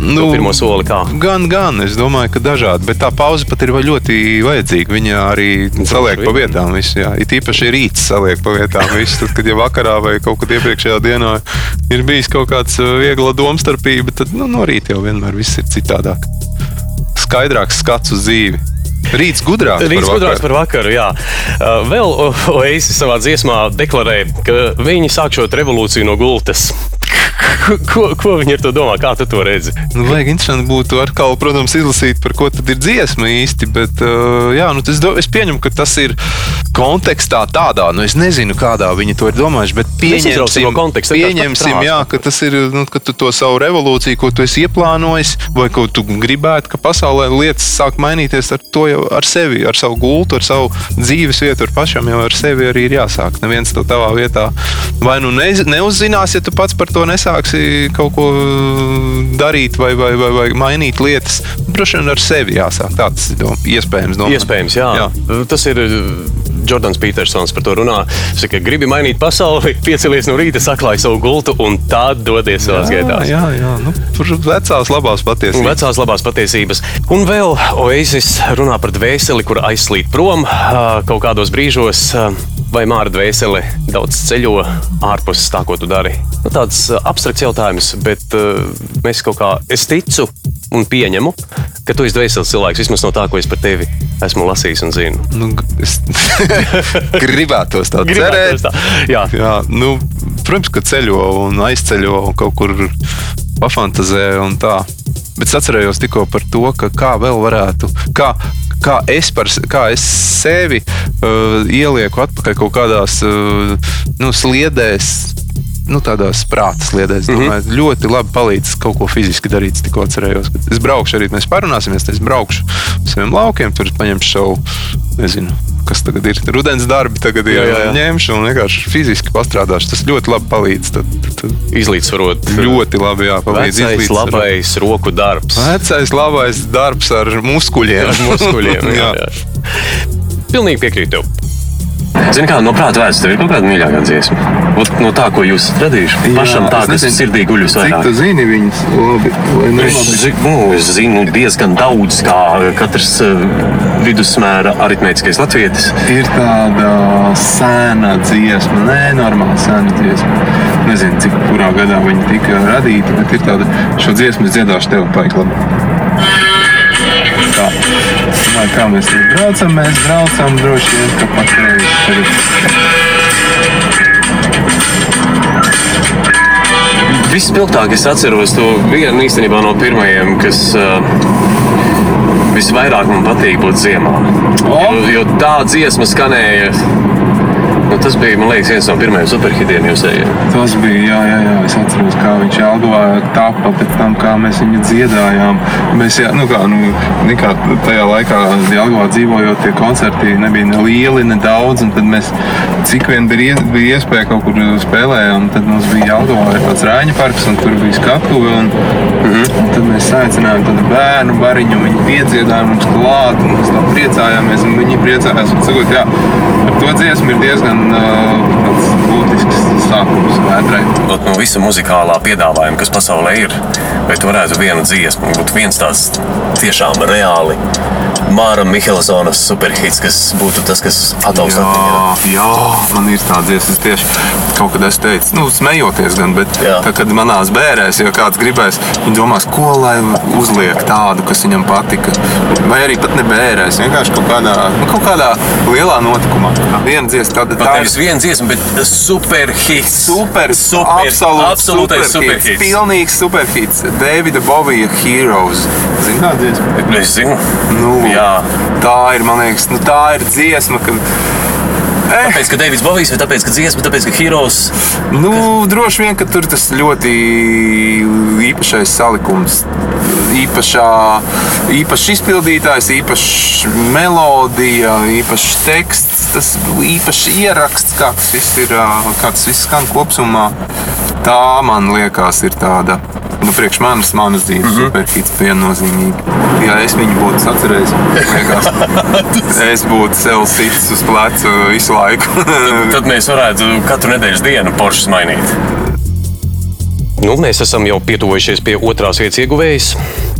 Nu, pirmo soli kā? Gan, gan, es domāju, ka dažādi, bet tā pauze pat ir ļoti vajadzīga. Viņa arī saliek pa vietām. Visu, jā. It īpaši rīts saliek pa vietām. Visu, tad, kad jau vakarā vai kaut kad iepriekšējā dienā ir bijis kaut kāds uh, viegla domstarpība, tad nu, no rīta jau vienmēr viss ir citādāk. Skaidrāks skats uz dzīvi. Rīts gudrāks. Rīts par gudrāks vakaru. par vakaru. Jā. Uh, Vēl Oasis savā dziesmā deklarē, ka viņi sākšot revolūciju no gultas. Ko, ko viņi ar to domā? Kā tu to redzi? Nu, vajag interesanti būtu atkal, protams, izlasīt, par ko tad ir dziesma īsti. Bet, uh, jā, nu, es, do, es pieņemu, ka tas ir kontekstā tādā, nu, es nezinu, kādā viņi to ir domājuši, bet pieņemsim, vienkārši pieņemsim jā, ka tas ir, nu, ka tu to savu revolūciju, ko tu esi ieplānojis, vai ko tu gribētu, ka pasaulē lietas sāk mainīties ar to jau ar sevi, ar savu gultu, ar savu dzīves vietu, ar pašam jau ar sevi arī ir jāsāk. Neviens to tavā vietā vai nu ne, neuzzinās, ja tu pats par to nesāksi kaut ko darīt vai, vai, vai, vai mainīt lietas. Droši vien ar sevi jāsāk. Tā tas ir dom iespējams. Domāt. Iespējams, jā. Jā. Tas ir uh, Jordans Petersons par to runā. Viņš saka, gribi mainīt pasauli, piecelies no rīta, saklāj savu gultu un tad dodies savās Jā, gaitās. jā, jā. Nu, tur vecās labās patiesības. Vecās labās patiesības. Un vēl Oasis runā par dvēseli, kur aizslīd prom ā, kaut kādos brīžos. Vai māra dvēsele daudz ceļo ārpus tā, ko tu dari? Nu, tāds ā, abstrakts jautājums, bet uh, mēs kaut kā es ticu un pieņemu, ka tu esi dvēseles cilvēks vismaz no tā, ko es par tevi esmu lasījis un zinu. Nu, es tā Gribētos cerēt. tā. Jā. Jā, nu, protams, ka ceļo un aizceļo un kaut kur pafantazē un tā. Bet es atcerējos tikko par to, ka kā vēl varētu, kā, kā es, par, kā es sevi uh, ielieku atpakaļ kaut kādās uh, nu, sliedēs. Nu, tādās prātas sliedēs. Mm -hmm. Ļoti labi palīdz kaut ko fiziski darīt. Tikko atcerējos, ka es braukšu arī, mēs parunāsimies. Es braukšu uz saviem laukiem, tur paņemšu savu, nezinu, kas tagad ir. Rudens darbi tagad ir Jā, jā, jā. ņemšu un vienkārši fiziski pastrādāšu. Tas ļoti labi palīdz. Tad, tad Izlīdzsvarot. ļoti labi jā, palīdz Vecais, labais roku darbs. Vecais labais darbs ar muskuļiem. Ar muskuļiem. jā, jā. Pilnīgi piekrītu tev. Zini, kā no prāta vērts, tev ir kaut kāda mīļākā dziesma. Ot, no tā, ko jūs esat radījuši. Pašam tā, kas sirdī guļ Cik tu zini viņus? Labi, vai ne? Es, zi- nu, es zinu diezgan daudz, kā katrs uh, vidusmēra aritmētiskais latvietis. Ir tāda sena dziesma, nenormāla sena dziesma. Nezinu, cik kurā gadā viņa tika radīta, bet ir tāda, šo dziesmu es dziedāšu tev paiklam. Tā. Vai kā mēs tur braucam? Mēs braucam droši vien, ka patreiz tagad Vispilgtāk es atceros to vienu īstenībā no pirmajiem, kas uh, visvairāk man patīk būt ziemā. Jo, jo tā dziesma skanēja. Nu, tas bija, man liekas, viens no pirmajiem superhitiem jūsējiem. Tas bija, jā, jā, jā, es atceros, kā viņš Jelgavā tapa pēc tam, kā mēs viņu dziedājām. Mēs, jā, nu kā, nu, nekā tajā laikā Jelgavā dzīvojot, tie koncerti nebija ne lieli, ne daudz, un tad mēs, cik vien bija, bija iespēja kaut kur spēlējām, tad mums bija Jelgavā ir tāds rāņa parks, un tur bija skatuve, un, un tad mēs saicinājām tādu bērnu bariņu, viņi piedziedāja mums klāt, un mēs tā priecājāmies, un viņi priecājās, un sakot, jā, ar to dziesmu ir diezgan uh, tāds būtisks sākums vētrai. Ot, no visa muzikālā piedāvājuma, kas pasaulē ir, vai tu varētu vienu dziesmu, būt viens tāds tiešām reāli Māra Mihelsona superhits, kas būtu tas, kas ataugs atmiņā. Jā, man ir tāda dziesma, es tieši kaut kad es teicu, nu, smejoties gan, bet tā, kad manās bērēs, ja kāds gribēs, viņi domās, ko lai uzliek tādu, kas viņam patika. Vai arī pat ne bērēs, vienkārši kaut kādā, nu, kaut kādā lielā notikumā. Viena dziesma, tāda Pat tā ir nevis viena dziesma, bet superhits. Super, super, absolūts absolūtais superhits. superhits. Pilnīgs superhits. Davida Bovija Heroes. Zini, kāda dziesma? Es zinu, Nu, Jā. Tā ir, man liekas, nu, tā ir dziesma, kad. Eh, tāpēc, ka Deivids Bovijs vai tāpēc, ka dziesma, tāpēc, ka Heroes. nu, droši vien, ka tur tas ļoti īpašais salikums. Īpašā, īpašs izpildītājs, īpašs melodija, īpašs teksts, tas īpašs ieraksts, kā tas viss ir, kā tas viss skan kopumā. Tā man liekas, ir tāda. Nu, priekš manis, manas dzīves mm -hmm. superhits viennozīmīgi. Ja es viņu būtu atcerējis, liekas, es būtu sev sitis uz pleca visu laiku. Tad mēs varētu katru nedēļas dienu Porsche mainīt. Nu, mēs esam jau pietuvojušies pie otrās vietas ieguvējas,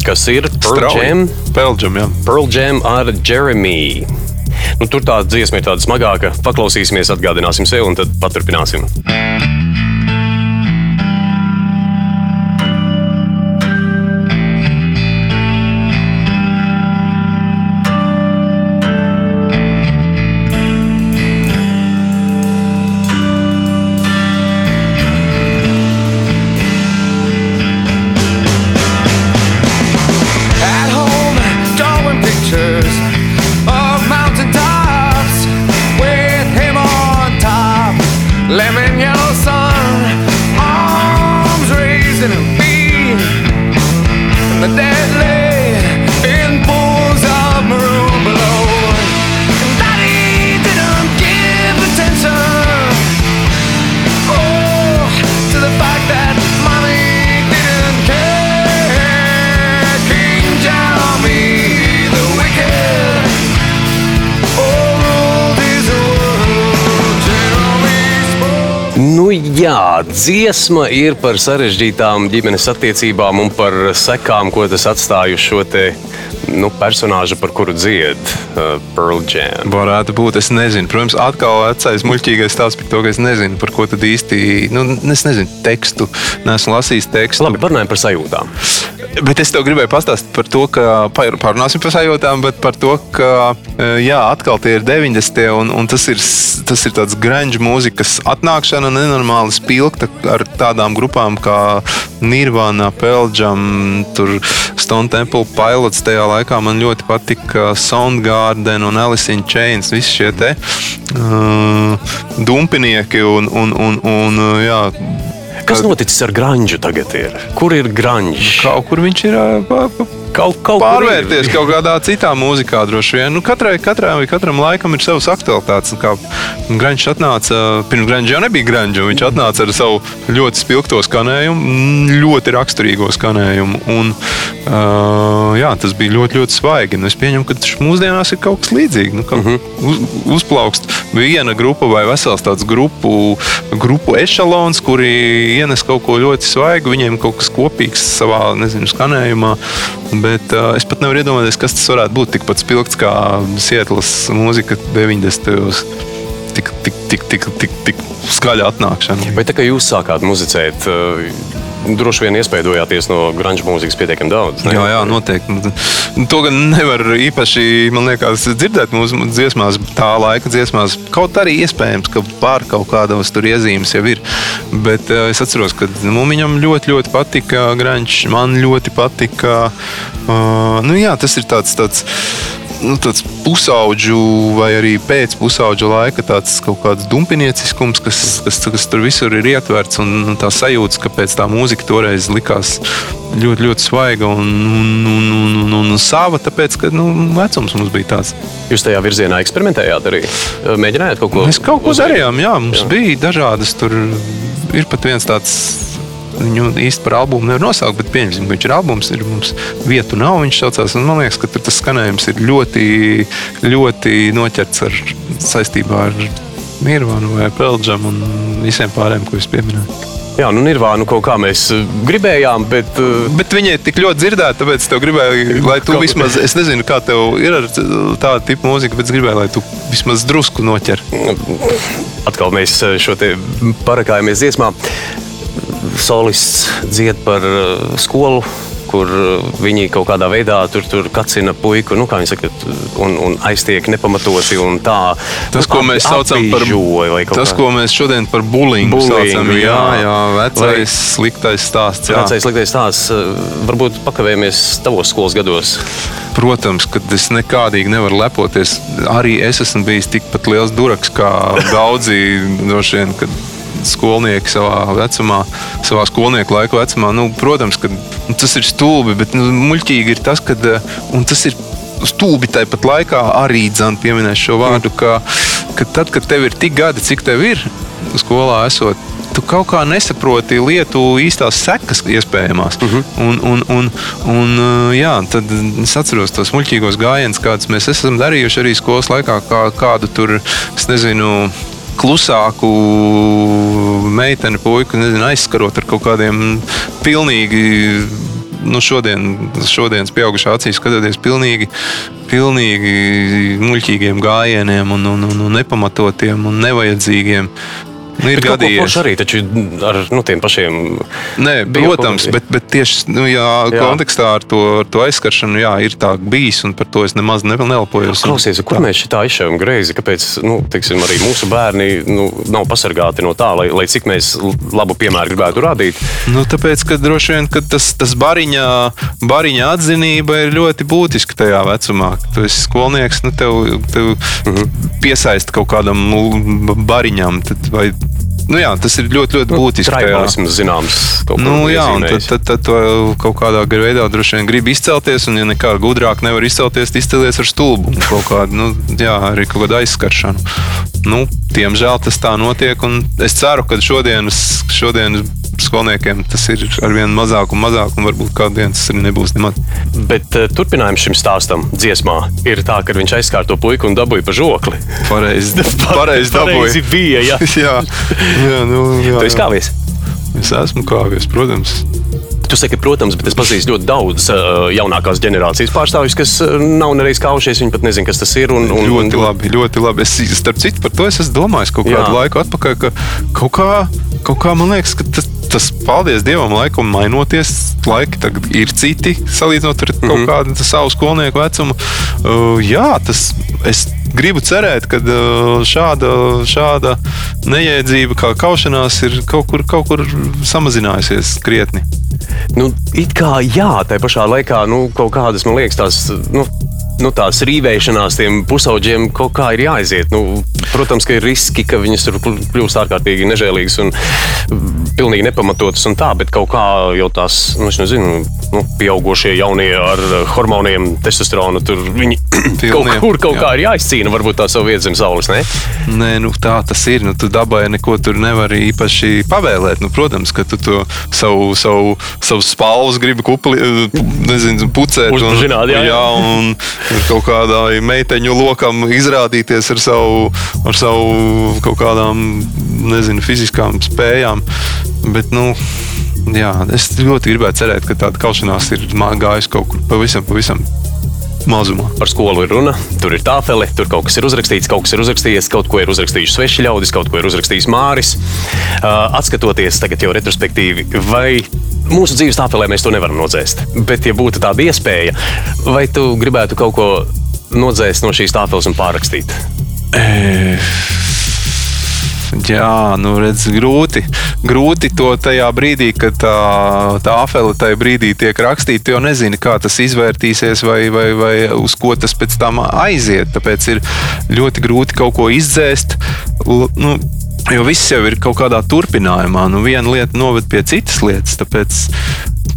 kas ir Pearl Jam. Belģam, jā. Pearl Jam ar Jeremy. Nu, tur tā dziesma ir tāda smagāka. Paklausīsimies, atgādināsim sev, un tad paturpināsim. At jā, dziesma ir par sarežģītām ģimenes attiecībām un par sekām, ko tas atstāja uz šo te, nu, personāžu, par kuru dzied uh, Pearl Jam. Varētu būt, es nezinu. Protams, atkal vecais muļķīgais stāsts par to, ka es nezinu, par ko tad īsti, nu, es nezinu tekstu, neesmu lasījis tekstu. Labi, parunājam par sajūtām. Bet es tev gribēju pastāstīt par to, ka parunāsim par sajūtām, bet par to, ka eh, jā, atkal tie ir 90. un, un tas ir, tas ir tāds grunge mūzikas atnākšana, nenormāli spilgta ar tādām grupām kā Nirvana, Peljam, Stone Temple Pilots. Tajā laikā man ļoti patika Soundgarden un Alice in Chains. Visi šie te uh, dumpinieki un, un, un, un uh, jā, Kas noticis ar grunģu tagad? Ir? Kur ir grunģis? kaut kur viņš ir. pa- pa- Kaut, kaut pārvērties kaut kādā citā mūzikā. droši vien. Nu, katrai, katrai, katram laikam ir savs aktualitātes. Kā Grunčs atnāca, pirms Grunčs jau nebija Grunčs, viņš atnāca ar savu ļoti spilgto skanējumu, mm, ļoti raksturīgo skanējumu. Un, uh, jā, tas bija ļoti, ļoti svaigi. Un es pieņemu, ka š- mūsdienās ir kaut kas līdzīgs. Nu, uh -huh. uz, uzplaukst viena grupa vai vesels tāds grupu, grupu ešalons, kuri ienes kaut ko ļoti svaigu, viņiem kaut kas kopīgs savā nezinu, skanējumā. Bet uh, es pat nevaru iedomāties, kas tas varētu būt. Tikpat spilgts kā Sietlas mūzika 90. gados. Tik, tik, tik, tik, tik, tik skaļa atnākšana. Vai tā kā jūs sākāt muzicēt, uh, droši vien iespaidojāties no grunge mūzikas pietiekami daudz? ne? Jā, jā, noteikti. Nu, To gan nevar īpaši, liekas, dzirdēt mūsu dziesmās, tā laika dziesmās. Kaut arī iespējams, ka pār kaut kādas tur iezīmes jau ir. Bet uh, es atceros, ka nu, viņam ļoti, ļoti patika grunge. Man ļoti patika. Uh, nu, jā, tas ir tāds. tāds nu, tāds pusauģu vai arī pēc pusauģa laika tāds kaut kāds dumpinieciskums, kas, kas, kas tur visur ir ietverts. Un tā sajūta, ka pēc tā mūzika toreiz likās ļoti, ļoti svaiga un, un, un, un, un, un sava, tāpēc, ka nu, vecums mums bija tāds. Jūs tajā virzienā eksperimentējāt arī? Mēģinājāt kaut ko? Mēs kaut ko darījām, jā, mums jā. bija dažādas. Tur ir pat viens tāds. Viņu īsti par albumu nevar nosaukt, bet pieņemsim, ka viņš ir albums, ir mums vietu nav. Viņš saucās, un man liekas, ka tas skanējums ir ļoti, ļoti noķerts ar saistībā ar Nirvanu vai Peldžam un visiem pārējiem, ko es pieminēju. Jā, nu Nirvānu kaut kā mēs uh, gribējām, bet uh, Bet viņi ir tik ļoti dzirdēti, tāpēc es gribēju, lai tu vismaz, es nezinu, kā tev ir ar tādu tipu mūziku, bet es gribēju, lai tu vismaz drusku noķer. atkal mēs uh, šo te parakājamies dziesmā. Solists dzied par uh, skolu, kur uh, viņi kaut kādā veidā tur, tur kacina puiku, nu, kā viņi saka, un, un aiztiek nepamatoti. Un tā, Tas, nu, ko mēs saucam par vai kaut Tas, kā. ko mēs šodien par bulīnu saucam, jā, jā. jā, vecais sliktais stāsts. Jā. Vecais liktais stāsts, uh, varbūt pakavējamies tavos skolas gados. Protams, ka es nekādīgi nevaru lepoties. Arī es esmu bijis tikpat liels duraks kā daudzi droši vien. Skolnieki savā vecumā, savā skolnieku laika vecumā. Nu, protams, ka nu, tas ir stulbi, bet nu, muļķīgi ir tas, ka tas ir stulbi tāpat laikā arī dzan pieminēšu šo vārdu, ka, ka tad, kad tev ir tik gadi, cik tev ir skolā esot, tu kaut kā nesaproti lietu īstās sekas, iespējamās. Uh -huh. un, un, un, un, uh, jā, tad es atceros tos muļķīgos gājienus, kādus mēs esam darījuši arī skolas laikā, kā, kādu tur, es nezinu, klusāku meiteni, puiku, nezinu, aizskarot ar kaut kādiem pilnīgi. Nu, šodien, šodienas pieaugušā acīs skatoties, pilnīgi, pilnīgi muļķīgiem gājieniem, un, un, un, un nepamatotiem un nevajadzīgiem. Nu, ir gadījies. arī taču ar nu, tiem pašiem. Nē, protams, bet, bet tieši nu, jā, Jā. kontekstā ar to, ar to aizskaršanu jā, ir tā bijis, un par to es nemaz ne- nelpojos. Klausies, kur mēs šitā izšķiram greizi? Kāpēc nu, teiksim, arī mūsu bērni nu, nav pasargāti no tā, lai, lai cik mēs labu piemēru gribētu rādīt? Nu, tāpēc, ka droši vien ka tas, tas bariņā, bariņā atzinība ir ļoti būtiska tajā vecumā. Tu esi skolnieks, nu, tev, tev mm -hmm. piesaista kaut kādam bariņam. Tad, vai, nu, jā, tas ir ļoti, ļoti būtiski. tajā- Traibalisms zināms. Nu, jā, un tad, tad, tad to kaut kādā veidā droši vien grib izcelties, un, ja nekā gudrāk nevar izcelties, tad izcelies ar stulbu. Kaut kādu, nu, jā, arī kaut kādu aizskaršanu. Nu, Diemžēl tas tā notiek, un es ceru, ka šodienas, šodienas skolniekiem tas ir arvien mazāk un mazāk, un varbūt kādu dienu tas arī nebūs nemaz. Bet uh, turpinājums šim stāstam dziesmā ir tā, ka viņš aizskāra to puiku un dabūja pa žokli. Pareizi, pareizi Pareizi dabūju. bija, jā. jā, jā, nu, jā, Tu esi jā. kāvies? Es esmu kāvies, protams. Tu saki, protams, bet es pazīstu ļoti daudz uh, jaunākās generācijas pārstāvjus, kas uh, nav nereiz kaušies. Viņi pat nezina, kas tas ir. Un, un, Ļoti labi, ļoti labi. Es, starp citu, par to es esmu domājis kaut kādu Jā. laiku atpakaļ, ka kaut kā, kaut kā man liekas, ka tas, tas, paldies Dievam, laikam mainoties. Laiki tagad ir citi, salīdzinot ar kaut Mhm. kādu savu skolnieku vecumu. Uh, jā, tas es gribu cerēt, ka uh, šāda, šāda neiedzība kā kaušanās ir kaut kur, kaut kur samazinājusies krietni. Nu, it kā jā, tā pašā laikā nu, kaut kādas, man liekas, tās. Nu, Nu, tās rīvēšanās tiem pusauģiem kaut kā ir jāaiziet. Nu, protams, ka ir riski, ka viņas tur kļūst ārkārtīgi nežēlīgas un mm, pilnīgi nepamatotas un tā, bet kaut kā jau tās, nu, nezinu, nu, pieaugušie jaunie ar eh, hormoniem, testosteronu, tur viņi kaut kur kaut jā. kā ir jāizcīna, varbūt tā savu vietu zem saules, ne? Nē, nu, tā tas ir. Nu, tu dabai neko tur nevari īpaši pavēlēt. Nu, protams, ka tu to savu, savu, savu spalvas gribi kupli, eh, nezinu, pucēt. Uzbužināt, jā, jā. jā, un kaut kādai meiteņu lokam izrādīties ar savu, ar savu kaut kādām, nezinu, fiziskām spējām. Bet, nu, jā, es ļoti gribētu cerēt, ka tāda kaušanās ir gājusi kaut kur pavisam, pavisam mazumā. Par skolu ir runa, tur ir tāfele, tur kaut kas ir uzrakstīts, kaut kas ir uzrakstījies, kaut ko ir uzrakstījuši sveši ļaudis, kaut ko ir uzrakstījis Māris. Uh, atskatoties tagad jau retrospektīvi, vai mūsu dzīves tāfelē mēs to nevaram nodzēst. Bet, ja būtu tāda iespēja, vai tu gribētu kaut ko nodzēst no šīs tāfeles un pārrakstīt? Jā, nu redz, grūti. Grūti to tajā brīdī, kad tā, tā afele tajā brīdī tiek rakstīta. Jau nezini, kā tas izvērtīsies vai, vai, vai uz ko tas pēc tam aiziet. Tāpēc ir ļoti grūti kaut ko izdzēst. Nu, Jo viss jau ir kaut kādā turpinājumā. Nu, viena lieta noved pie citas lietas. Tāpēc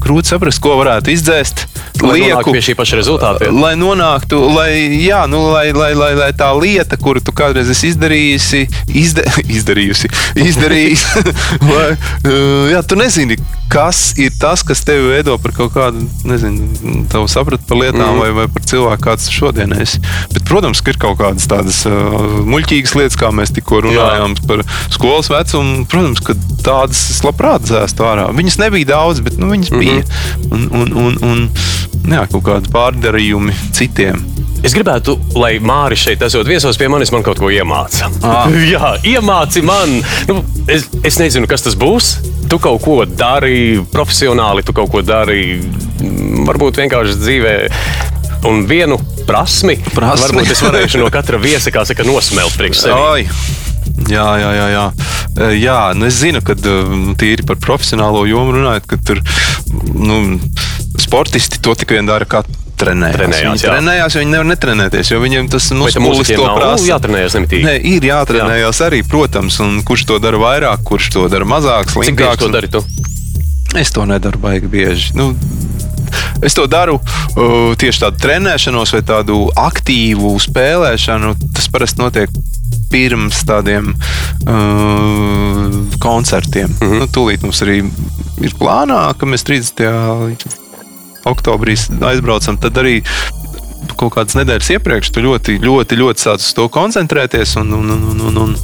grūti saprast, ko varētu izdzēst. Lai nonāktu pie šī paša rezultāta. Lai nonāktu, lai, jā, nu, lai, lai, lai, lai tā lieta, kuru tu kādreiz esi izdarījusi, izda, izdarījusi, izdarījusi, lai, uh, jā, tu nezini, kas ir tas, kas tevi veido par kaut kādu, nezinu, tavu sapratu par lietām mm. vai, vai par cilvēku, kāds tu šodien esi. Bet, protams, ka ir kaut kādas tādas uh, muļķīgas lietas, kā mēs tikko runājām jā. par skolas vecumu. Protams, ka tādas es labprāt dzēstu ārā. Viņas nebija daudz, bet nu, viņas bija. Mm -hmm. Un, un, un, un jā, kaut kādi pārdarījumi citiem. Es gribētu, lai Mārcis šeit esot viesos pie manis, man kaut ko iemāca. Ah. Jā, iemāci man. Nu, es, es nezinu, kas tas būs. Tu kaut ko dari profesionāli, tu kaut ko dari mm, varbūt vienkārši dzīvē. Un vienu prasmi, Prasmi. varbūt es varēšu no katra viesa, kā saka, nosmelt priekš sevis. Jā, jā, jā. Jā, jā nu es zinu, ka tīri par profesionālo jomu runājot, ka tur nu, sportisti to tikai dara. Kā Trenējās. Trenējās, viņi jā. trenējās, jo viņi nevar netrenēties, jo viņiem tas tam muskulis to prasa. jātrenējas nemitīgi? Nē, ir jātrenējās jā. arī, protams, un kurš to dara vairāk, kurš to dara mazāk, Cik slinkāk. to dari tu? Es to nedaru baigi bieži. Nu, es to daru uh, tieši tādu trenēšanos vai tādu aktīvu spēlēšanu. Tas parasti notiek pirms tādiem uh, koncertiem. Mm -hmm. nu, tūlīt mums arī ir plānā, ka mēs 30. oktobrī aizbraucam. Tad arī kaut kādas nedēļas iepriekš tu ļoti, ļoti, ļoti sāc uz to koncentrēties. Un, un, un, un, un, un,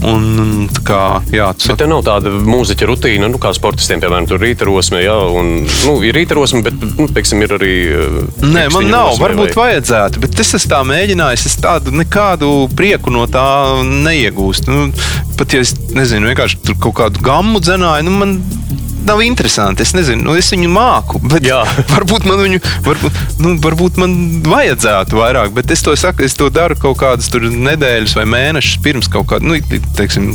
tā kā, jā, Bet tev nav tāda mūziķa rutīna, nu, kā sportistiem, piemēram, tur rīta rosme, jā, un, nu, ir rīta rosme, bet, nu, teiksim, ir arī. uh, Nē, man nav. rosme Varbūt vai- vajadzētu, bet es esmu tā mēģinājis. Es tādu nekādu prieku no tā neiegūstu. Nu, pat ja es nezinu, vienkārši tur kaut kādu gammu dzenāju, nu, man nav interesanti. Es nezinu, nu, es viņu māku, Jā. varbūt man viņu, varbūt, nu, varbūt man vajadzētu vairāk. Bet es to saku, es to daru kaut kādas tur nedēļas vai mēnešus pirms kaut kāda, nu, teiksim,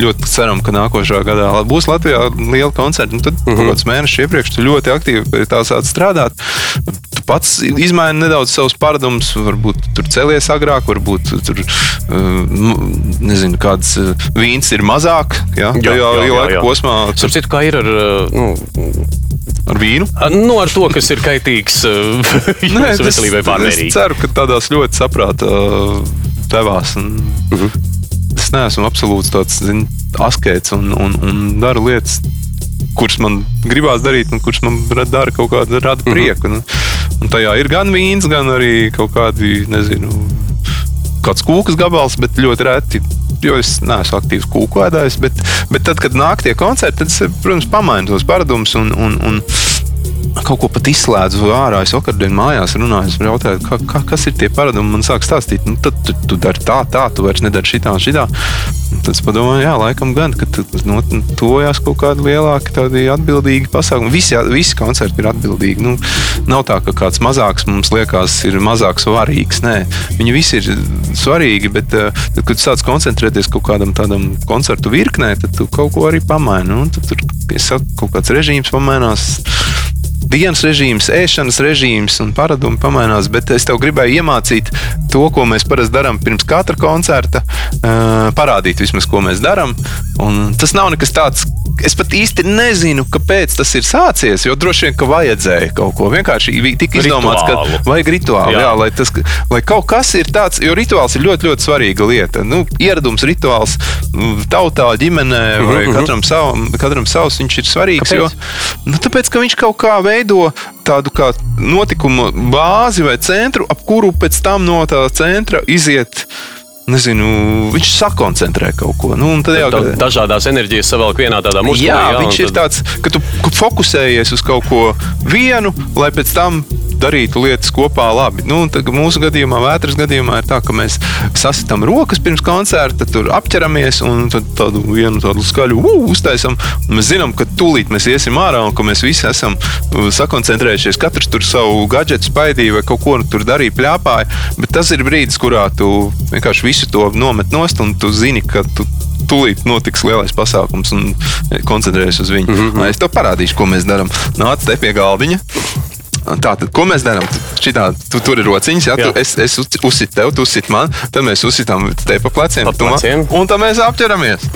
ļoti ceram, ka nākošā gadā būs Latvijā liela koncerta. Nu, tad mm -hmm. kaut kāds mēnešus iepriekš tu ļoti aktīvi tā sāc strādāt. Tu pats izmaini nedaudz savus paradumus, varbūt tur celies agrāk, varbūt tur, uh, nezinu, kāds uh, vīns ir mazāk. Ja, Jā, jā, jā, laika jā. posmā Starp citu, kā ir ar, uh, nu, ar vīnu. nu, ar to, kas ir kaitīgs uh, Nē, jūsu veselībai es pārmērīgi? ceru, ka tādās ļoti saprāta uh, devās. Un, uh Mhm. -huh. Es neesmu absolūts tāds zin, askets un, un, un daru lietas, kuras man gribās darīt, un kuras man ra- dara kaut kādu rada Mhm. prieku. Un, un tajā ir gan vīns, gan arī kaut kādi, nezinu, kāds kūkas gabals, bet ļoti reti. Jo es neesmu aktīvs kūku ēdājs, bet, bet tad, kad nāk tie koncerti, tad es, protams, pamainu tos paradumus un, un, un kaut ko pat izslēdzu ārā. Es vakardien mājās runāju, jautāju, kā, kā, kas ir tie paradumi. Man sāk stāstīt, nu, tad tu, tu dari tā, tā, tu vairs nedari šitā un šitā. Tad es padomāju, jā, laikam gan, ka nu, tojās kaut kādi lielāki, tādi atbildīgi pasākumi. Visi, visi koncerti ir atbildīgi. Nu, nav tā, ka kāds mazāks mums liekas, ir mazāk svarīgs. Nē, viņi visi ir svarīgi, bet uh, tad, kad sāc koncentrēties kaut kādam tādam koncertu virknē, tad tu kaut ko arī pamaini. Nu, tad tur kaut kāds režīms pamainās dienas režīms, ēšanas režīms un paradumi pamainās. Bet es tev gribēju iemācīt to, ko mēs parasti darām pirms katra koncerta, parādīt vismaz, ko mēs darām. Tas nav nekas tāds. Es pat īsti nezinu, kāpēc tas ir sācies. Jo droši vien, ka vajadzēja kaut ko. Vienkārši tika izdomāts, ka vajag rituālu. Jā. Jā, lai, tas, lai kaut kas ir tāds, jo rituāls ir ļoti, ļoti svarīga lieta. Nu, ieradums, rituāls tautā, ģimenē vai uh -huh. katram, sav, katram savs, viņš ir svarīgs. Kāpēc? Jo, nu, tāpēc, ka viņš kaut kā veido tādu kā notikumu bāzi vai centru, ap kuru pēc tam no tā centra iziet nezinu, viņš sakoncentrē kaut ko. Nu, tad jau tādā dažādās enerģijas savelk vienā tādā muskulī. Jā, jā viņš tad... ir tāds, ka tu fokusējies uz kaut ko vienu, lai pēc tam darītu lietas kopā labi. Nu, mūsu gadījumā, vētras gadījumā, ir tā, ka mēs sasitām rokas pirms koncerta, tur apķeramies un tādu vienu tādu skaļu uh, uztaisām. Mēs zinām, ka tūlīt mēs iesim ārā un ka mēs visi esam uh, sakoncentrējušies. Katrs tur savu gadgetu spaidīja vai kaut ko tur darīja, pļāpāja. Bet tas ir brīdis, kurā tu vienkārši visu to nomet nost un tu zini, ka tu tūlīt notiks lielais pasākums un koncentrējies uz viņu. Mm -hmm. Es tev parādīšu, ko mēs darām. Nāc te pie galdiņa. Tātad, ko mēs darām? Šitā, tu tur ir rociņas, ja, jā. tu, es, es uzsitu tev, tu uzsit man, tad mēs uzsitām te pa pleciem, pa pleciem. Man, un tad mēs apķeramies.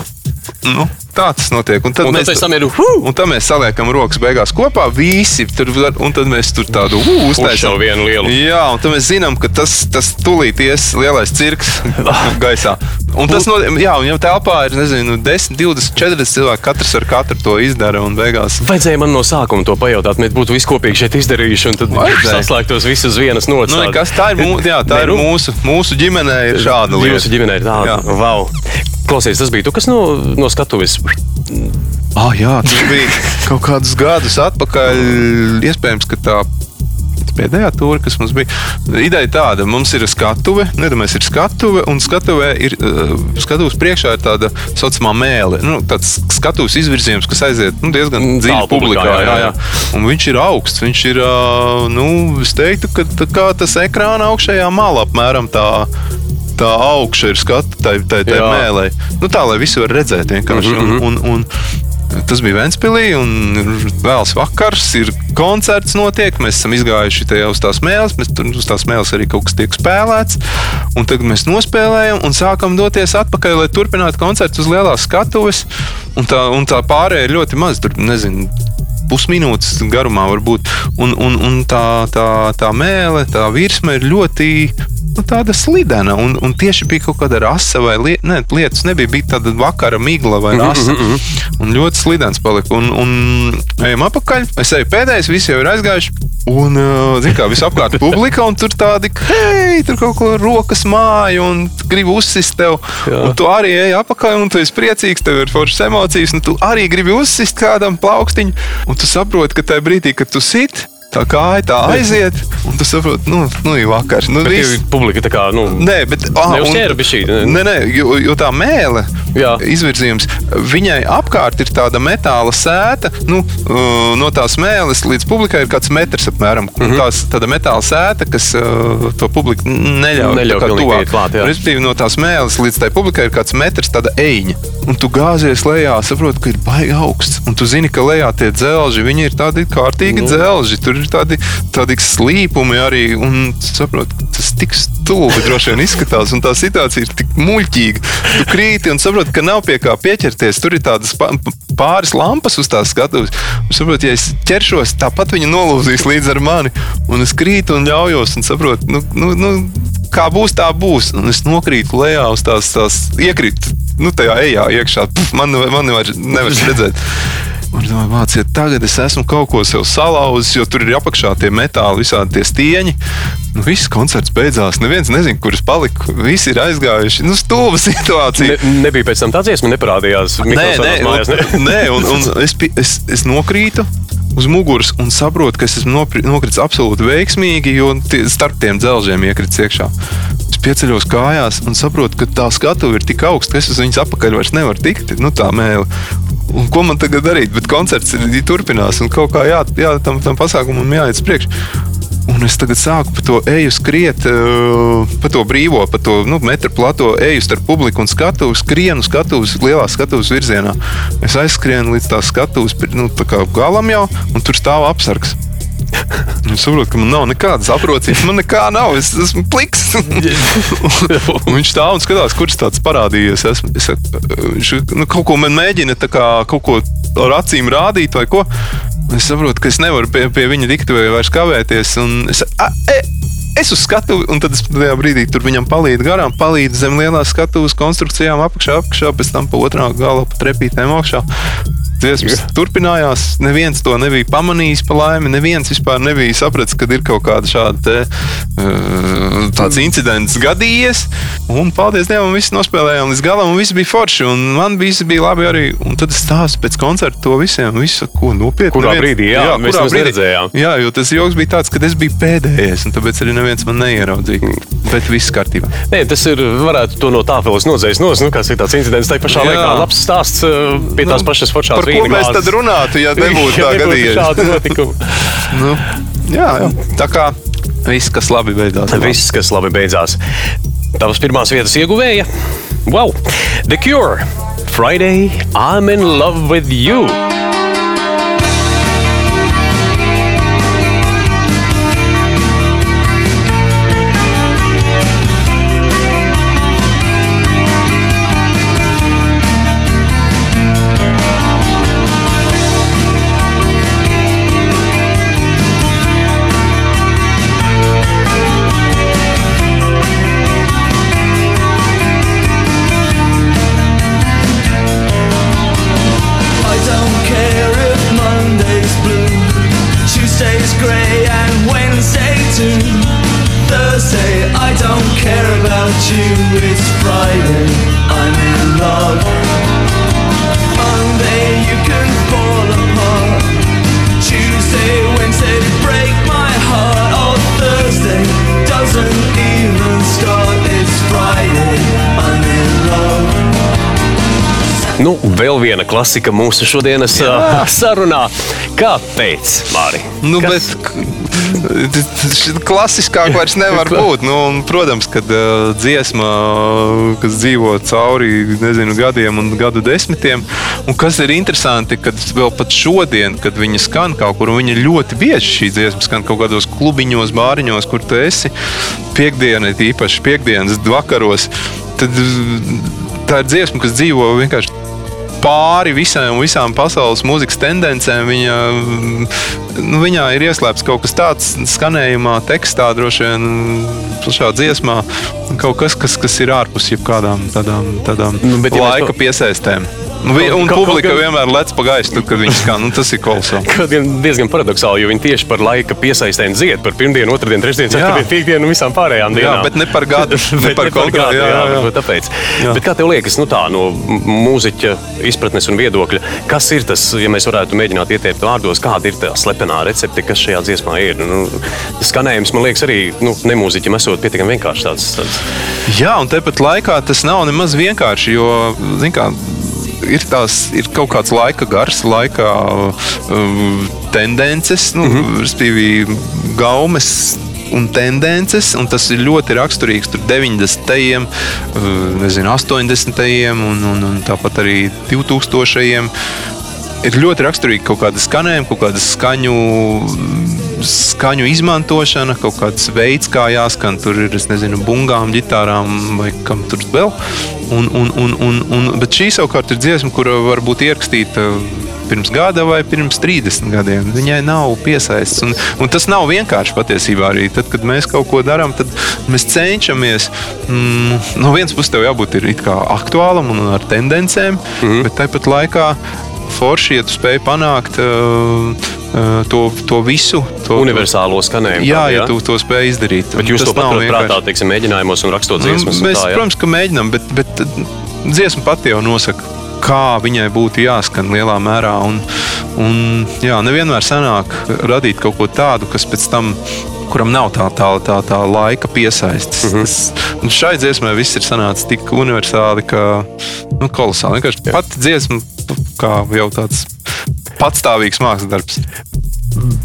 Nu, tā tas notiek. Un tad, un mēs, tad, ir, un tad mēs saliekam rokas beigās kopā, visi tur, un tad mēs tur tādu uh, uztaisām vienu lielu. Jā, un tad mēs zinām, ka tas, tas tūlīt ies lielais cirks gaisā. Un tas, no, jā, un jau telpā ir, nezinu, 10, 20, 40 cilvēki, katrs ar katru to izdara un beigās. Vajadzēja man no sākuma to pajautāt, mēs būtu viskopīgi šeit izdarījuši, un tad saslēgtos visus uz vienas nots. Nu, nekas, tā ir, mū, jā, tā ir nu, mūsu, mūsu ģimenē ir šāda lieta. Jūsu ģimenē ir tāda. Wow. Klausies, tas bija tu, kas no, no skatuves. Ah, jā, tas bija kaut kādus gadus atpakaļ. Iespējams, ka tā pēdējā tūri, kas mums bija. Ideja tāda, mums ir skatuve, nedomājies, ir skatuve, un skatuvē ir skatuves priekšā ir tāda saucamā mēlē. Nu, tāds skatuves izvirzījums, kas aiziet nu, diezgan dziļi publikā. Jā, jā, jā. Un viņš ir augsts, viņš ir, nu, es teiktu, ka kā tas ekrāna augšējā malā apmēram tā tā augša ir skata tai, tai, tai mēlē. Nu, tā, lai visi var redzēt vienkārši. Mm -hmm. un, un, tas bija Vēnspīlī, un vēls vakars ir koncerts notiek. Mēs esam izgājuši tajā uz tās mēles, mēs tur uz tās mēles arī kaut kas tiek spēlēts. Un tad mēs nospēlējam un sākam doties atpakaļ, lai turpinātu koncertu uz lielās skatuves. Un tā, un tā pārējai ir ļoti maz. Tur nezinu, pusminūtes garumā varbūt. Un, un, un tā, tā, tā mēlē, tā virsma ir ļoti nu, tāda slidena. Un, un tieši bija kaut kāda rasa vai liet, ne, lietas, nebija bija tāda vakara migla vai rasa. Mm -hmm. Un ļoti slidens palika. Un, un ejam apakaļ. Es eju pēdējais, visi jau ir aizgājuši. Un, zināmā mērā, visapkārt publika, un tur tādi, hei, tur kaut ko rokas māja, un gribi uzsist tev. Jā. Un tu arī ej apakaļ, un tu esi priecīgs, tev ir foršas emocijas, un tu arī gribi uzsist kādam plaukstiņu. Un tu saproti, ka tajā brīdī, kad tu sit, tā kāja tā aiziet, un tu saproti, nu, nu ir vakars. Nu, bet viss... publika tā kā, nu, nē, bet, ah, bija šī. Nē, nē, jo, jo tā mēle, Jā. izvirzījums, viņai apkārt ir tāda metāla sēta, nu, uh, no tās mēles līdz publikai ir kāds metrs apmēram, un mm -hmm. tās tāda metāla sēta, kas uh, to publiku neļauj, neļauj tā kā tuvāk. Klāt, Respektīvi, no tās mēles līdz tai publikai ir kāds metrs, tāda eņa, un tu gāzies lejā, saproti, ka ir baigi augsts, un tu zini, ka lejā tie dzelži, viņi ir tādi kārtīgi nu. dzelži, tur ir tādi, tādi slīpumi arī. Un saprot, tas tik stulbi droši vien izskatās, un tā situācija ir tik muļķīga. Tu krīti un saproti, ka nav pie kā pieķerties. Tur ir tādas pāris lampas uz tās skatuves. Saproti, ja es ķeršos, tāpat viņa nolūzīs līdz ar mani. Un es krītu un ļaujos, un saprotu, nu, nu, nu, kā būs, tā būs. Un es nokrītu lejā uz tās, tās iekrītu. Nu, tajā ejā iekšā. Puf, man, man nevar, nevar redzēt. Un domāju, māciet, tagad es esmu kaut ko sev salauzis, jo tur ir apakšā tie metāli, visādi tie stieņi. Nu, viss koncerts beidzās. Neviens nezina, kurš palika. Visi ir aizgājuši. Nu, stulba situācija. Ne, nebija pēc tam tā dziesma, neparādījās. Nē, nē, mājās, ne? nē un, un es, es, es nokrītu uz muguras un saprotu, ka es esmu nokritis absolūti veiksmīgi, jo tie, starp tiem dzelžiem iekrits iekšā. Pieceļos kājās un saprotu, ka tā skatuve ir tik augsta, ka es uz viņas apakaļ vairs nevaru tikt. Nu, tā mēlē. Un ko man tagad darīt? Bet koncerts ir turpinās, un kaut kā jā, jā tam, tam pasākumam jāiet uz priekšu. Un es tagad sāku pa to eju skriet, uh, pa to brīvo, pa to nu, metru plato eju starp publiku un skatuvi, skrienu skatuves, lielā skatuves virzienā. Es aizskrienu līdz tā skatuves nu, tā galam jau, un tur stāv apsargs. Es saprotu, ka man nav nekādas aprocības. Man nekā nav. Es esmu pliks. viņš stāv un skatās, kurš tāds parādījies. Es, es, viņš nu, kaut ko man mēģina kā, kaut ko ar acīm rādīt vai ko. Es saprotu, ka es nevaru pie, pie viņa diktuvē vairs kavēties. Es, a, e, es uz skatuves, un tad es tajā brīdī tur viņam palīdzu garām, palīdzu zem lielās skatuves konstrukcijām, apakšā, apakšā, pēc tam pa otrā gala pa trepītēm augšā. Dziesmas turpinājās. Neviens to nebija pamanījis, pa laimi. Neviens vispār nebija sapratis, ka ir kaut kāda šāda te, uh, tāds incidents gadījies. Un, paldies Dievam, viss nospēlējām līdz galam, un viss bija forši. Un man viss bija labi arī. Un tad es stāstu pēc koncerta to visiem. Visu, ko nopietni. Kurā neviens, brīdī, jā, jā mēs brīdī, redzējām. Jā, jo tas joks bija tāds, ka es biju pēdējais, un tāpēc arī neviens man neieraudzīja. Bet viss kārtībā. Nē, tas ir, varētu to no tāfeles nodzēst. No, nu, kas ir tāds incidents, tā pašā jā. laikā labs stāsts pie tās nu, pašas foršās par ko mēs tad runātu, ja nebūtu tā gadījums? nu, jā, jā, tā kā viss, kas labi beidzās. Viss, kas labi beidzās. Tavas pirmās vietas ieguvēja? Wow! The Cure! Friday, I'm in love with you! Viena klasika mūsu šodienas Jā. sarunā. Kāpēc, Mārija? Nu, Kas? bet klasiskāk vairs nevar būt. Nu, protams, kad uh, dziesma, kas dzīvo cauri nezinu, gadiem un gadu desmitiem, un kas ir interesanti, kad vēl pat šodien, kad viņa skan kaut kur, un viņa ļoti bieži šī dziesma skan kaut kādos klubiņos, bāriņos, kur tu esi, piekdienā, īpaši piekdienas vakaros, tad tā ir dziesma, kas dzīvo vienkārši pāri visām, visām pasaules mūzikas tendencēm. Viņa, nu, viņā ir ieslēpts kaut kas tāds skanējumā, tekstā, droši vien plašā dziesmā. Kaut kas, kas, kas ir ārpus jebkādām tādām, tādām nu, laika piesaistēm. Nu, vi, un kaut, publika kaut, vienmēr lec pa gaisu, kad viņi skan. Nu, tas ir kolosāli. Tas ir diezgan paradoxāli, jo viņi tieši par laika piesaistēm dzied par pirmdienu, otrdienu, trešdienu, ceturtdienu, piekdienu un visām pārējām dienām. Jā, bet ne par gadu. ne par konkrētu. Jā, jā, jā. jā. Tāpēc. Jā. Bet kā tev liekas, nu tā, no mūziķa izpratnes un viedokļa, kas ir tas, ja mēs varētu mēģināt ieteikt vārdos, kāda ir tā slepenā recepte, kas šajā dziesmā ir? Nu, skanējums, man liekas, arī nu, nemūziķim esot pietiekami vienkārši tāds, tāds. Jā, un tepat laikā tas nav nemaz vienkārši, jo, zin kā, ir, tās, ir kaut kāds laika gars, laika um, tendences, nu, mm -hmm. respektīvi, gaumes un tendences, un tas ir ļoti raksturīgs 90. Uh, nezinu, 80. un, un, un tāpat arī 2000. Ir ļoti raksturīgi kaut kāda skanējuma, kaut kāda skaņu skaņu izmantošana, kaut kāds veids, kā jāskan. Tur ir, es nezinu, bungām, ģitārām vai kam tur vēl. Un, un, un, un, un, bet šī savukārt ir dziesma, kura var būt ierakstīta pirms gada vai pirms 30 gadiem. Viņai nav piesaistes. Un, un tas nav vienkārši patiesībā arī. Tad, kad mēs kaut ko darām, tad mēs cenšamies. Mm, no vienas puses, tev jābūt aktuālam un ar tendencēm, mm -hmm. bet tāpat laikā forši, ja tu spēj panākt uh, to, to visu. To, Universālo skanējumu. Jā, ja tu to spēj izdarīt. Bet jūs to paturat prātā, teiksim, mēģinājumos un rakstot nu, dziesmas. Mēs, tā, jā. protams, ka mēģinām, bet, bet dziesma pati jau nosaka. Kā viņai būtu jāskan lielā mērā. Un, un, jā, nevienmēr sanāk radīt kaut ko tādu, kas pēc tam kuram nav tā, tā, tā, tā laika piesaistes. Mm -hmm. tas, šai dziesmai viss ir sanācis tik universāli, ka nu, kolosāli. Vienkārši pati dziesma, kā jau tāds patstāvīgs mākslas darbs.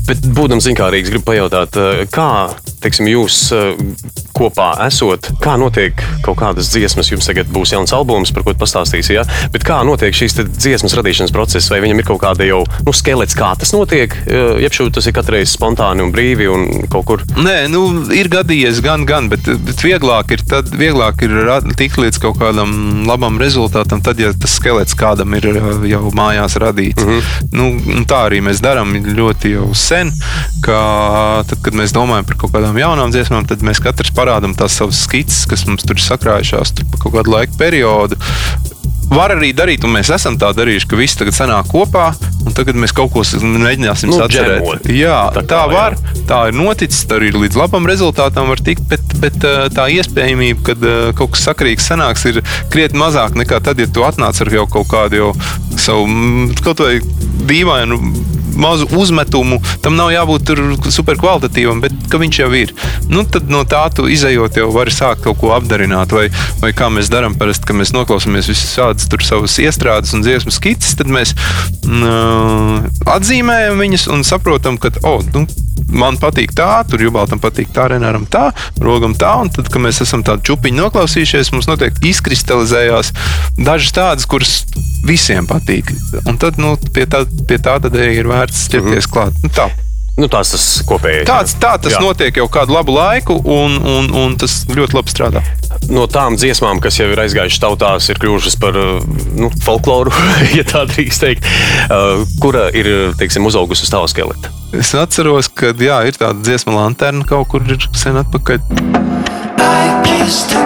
Bet, būdams zinkārīgs, gribu pajautāt, eh, kā teiksim, jūs eh, kopā esot, kā notiek kaut kādas dziesmas, jums tagad būs jauns albums, par ko pastāstīsiet, ja? bet kā notiek šīs dziesmas radīšanas process, vai viņam ir kaut kāda jau nu, skelets, kā tas notiek, eh, jeb šū tas ir katreiz spontāni un brīvi un kaut kur. Nē, nu, ir gadījies gan, gan, bet, bet vieglāk ir, tad, vieglāk ir tikt līdz kaut kādam labam rezultātam, tad, ja tas skelets kādam ir jau mājās radīts. Mm -hmm. nu, tā arī mēs darām ļoti jau sen, ka tad, kad mēs domājam par kaut kādām jaunām dziesmām, tad mēs katrs parādām tās savas skices, kas mums tur ir sakrājušās tur pa kaut kādu laika periodu. Var arī darīt, un mēs esam tā darījuši, ka viss tagad sanāk kopā, un tagad mēs kaut ko mēģināsim Nu, sacerēt. džemot. Jā, Tā kā, tā jā. var. Tā ir noticis, tā arī līdz labam rezultātam var tikt, bet, bet uh, tā iespējamība, ka uh, kaut kas sakrīgs sanāks, ir krietni mazāk nekā tad, ja tu atnāc ar jau kaut kādu jau savu mm, kaut vai dīvainu. Mazu uzmetumu, tam nav jābūt superkvalitatīvam, bet viņš jau ir. Nu, tad no tā tu izējot, jau vari sākt kaut ko apdarināt. Vai, vai kā mēs darām, parasti, kad mēs noklausāmies visas tādas savas iestrādes un dziesmu skices, tad mēs mm, atzīmējam viņas un saprotam, ka oh, nu, man patīk tā, tur jubaltam patīk tā, renāram tā, rogam tā. Un tad, kad mēs esam tādu čupiņu noklausījušies, mums noteikti izkristalizējās dažas tādas, kuras visiem patīk. Un tad nu, pie, tā, pie tā tad ir vērts ķerties klāt. Nu, tā. Nu, tās tas kopējais. Tāds, tā tas Jā. notiek jau kādu labu laiku, un, un, un tas ļoti labi strādā. no tām dziesmām, kas jau ir aizgājušas tautās, ir kļuvušas par uh, nu, folkloru, ja tā drīkst teikt, uh, kura ir teiksim, uzaugusi uz tava skeleta. Es atceros, ka jā, ir tāda dziesma lanterna kaut kur sen atpakaļ. I kissed a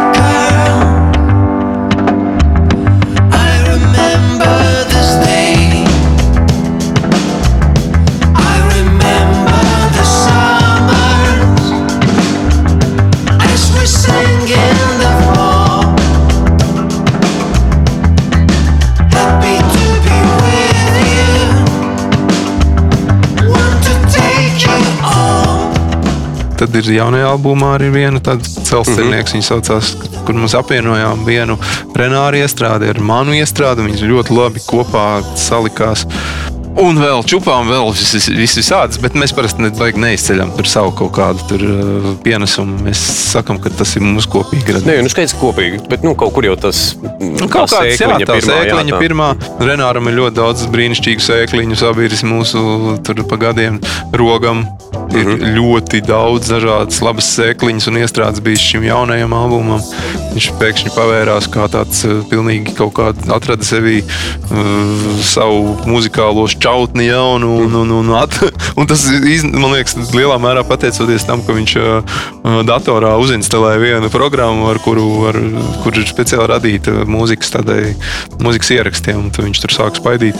ir jaunajā albumā arī viena tāda celtnieks, mm -hmm. saucās, kur mums apvienojām vienu Renāru iestrādi ar manu iestrādi. Viņas ļoti labi kopā salikās. Un vēl čupām, vēl vis- vis- visādas, bet mēs parasti ne, neizceļam tur savu kaut kādu tur, uh, pienesumu. Mēs sakām, ka tas ir mūsu kopīgi radīts. Nē, nu skaidrs kopīgi, bet nu, kaut kur jau tas Nu, kaut kāds jā, tā sēkliņa tā. pirmā. Renāram ir ļoti daudz brīnišķīgu sēkliņu, sabiedris mūsu tur pa gadiem rogam. Ir mm -hmm. ļoti daudz dažādas labas sēkliņas un iestrādes bijis šim jaunajam albumam. Viņš pēkšņi pavērās kā tāds uh, pilnīgi kaut kāds, atrada sevī uh, savu muzikālo šķautni jaunu. Un, un, un, at, un tas, iz, man liekas, lielā mērā pateicoties tam, ka viņš datorā uzinstalēja vienu programmu, ar kuru, ar, kur ir speciāli radīta mūzikas, tādai, mūzikas ierakstiem. un tad Viņš tur sāk spaidīt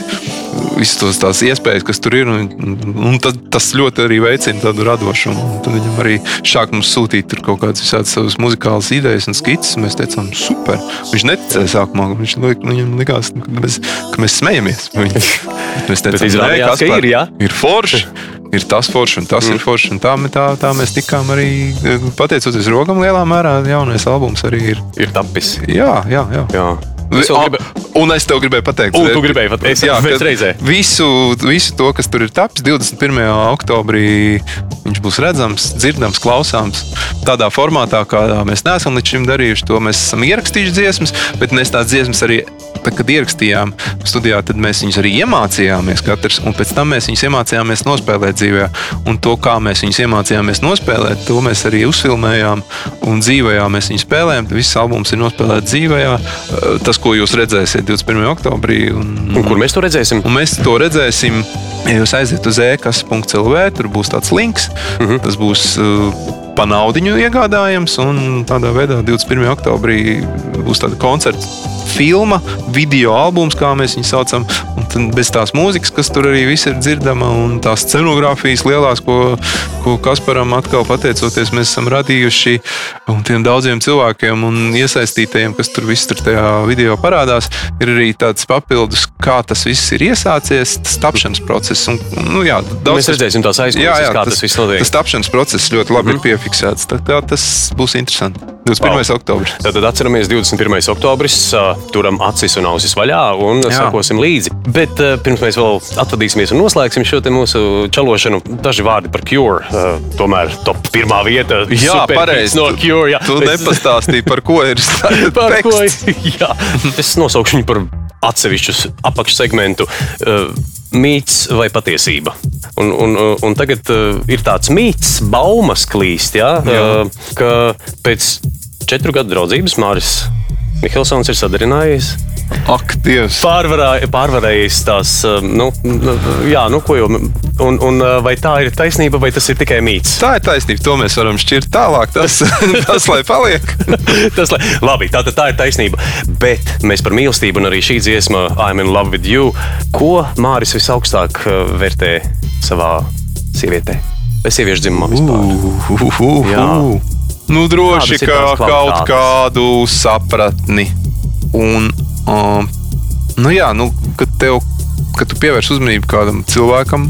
visas tās iespējas, kas tur ir. Un, un tas, tas ļoti arī veicina tādu radošumu. Un Tad viņam arī sāk mums sūtīt kaut kādas visādas savas muzikālas idejas un skices. un Mēs teicām, super. Viņš neticēja sākumā. Viņš lik, viņam likās, ka mēs, ka mēs smejamies. Bet Mēs teicām, izrādījās, "Nē, ka ir, jā." ir forši. Ir tas forši, un tas mm. ir forši. un Tā, tā, tā mēs tikām arī, eh, pateicoties Rogam, lielā mērā jaunais albums arī ir. Ir tapis. Jā, jā, jā. Jā. Es gribu- Un es tev gribēju pateikt, Un tu gribēji pateikt, jā, reizē. Visu, visu to, kas tur ir tapis, 21. oktobrī, viņš būs redzams, dzirdams, klausāms. Tādā formātā, kādā mēs neesam līdz šim darījuši, to mēs esam ierakstījuši dziesmas, bet mēs tās dziesmas arī, tad, kad ierakstījām studijā, tad mēs viņus arī iemācījāmies katrs, un pēc tam mēs viņus iemācījāmies nospēlēt dzīvē. Un to, kā mēs viņus iemācījāmies nospēlēt, to mēs arī uzfilmējām un dzīvē mēs viņus spēlējām. Viss albums ir nospēlēts dzīvē. Tas, ko jūs redzēsiet 21. oktobrī. Un, Un kur mēs to redzēsim? Un mēs to redzēsim, ja jūs aiziet uz e-kas.cl. Tur būs tāds links. Uh -huh. Tas būs uh, pa naudu iegādājams. Un tādā veidā 21. oktobrī būs tāda koncerta filma, video albums, kā mēs viņu saucam. Un tad bez tās mūzikas, kas tur arī viss ir dzirdama, un tās scenogrāfijas lielās, ko, ko Kasparam atkal pateicoties, mēs esam radījuši, un tiem daudziem cilvēkiem un iesaistītajiem, kas tur viss tur tajā video parādās, ir arī tāds papildus, kā tas viss ir iesācies, tas tapšanas process. Un, nu, jā, daudz, Mēs redzēsim tās aizkulisēs, kā tas viss notiek. Tas tapšanas process ļoti labi mm. ir piefiksēts. Tā kā tas būs interesanti. 21. Wow. oktobris. Tātad atceramies 21. oktobris, ā, turam acis un ausis vaļā un Jā. Jā. sakosim līdzi. Bet ā, pirms mēs vēl atvadīsimies un noslēgsim šo te mūsu čalošanu, daži vārdi par Cure. ā, Tomēr top pirmā vieta. Jā, pareizi. No Cure. Jā. Tu Es- nepastāstīji, par ko ir par ko? Jā, es nosaukšu viņu par atsevišķu apakšsegmentu. Uh, mīts vai patiesība. Un, un, un tagad uh, ir tāds mīts, baumas klīst, ja, uh, ka pēc četru gadu draudzības Māris Mihelsons ir sadarinājies. Ak, Dievs! Pārvarā, pārvarējis tās, uh, nu, nu, jā, nu, ko jau. Un, un uh, vai tā ir taisnība, vai tas ir tikai mīts? Tā ir taisnība. To mēs varam šķirt tālāk. Tas, tas lai paliek. Tas, lai, labi, tā, tā ir taisnība. Bet mēs par mīlestību un arī šī dziesma, I'm in love with you, ko Māris visaugstāk uh, vērtē savā sievietē? Vai sieviešu dzimumā vispār? Uh, uh, Jā. uh. Nu, droši ir kā kaut kādu sapratni. Un, um, nu, jā, nu, kad, tev, kad tu pievērš uzmanību kādam cilvēkam,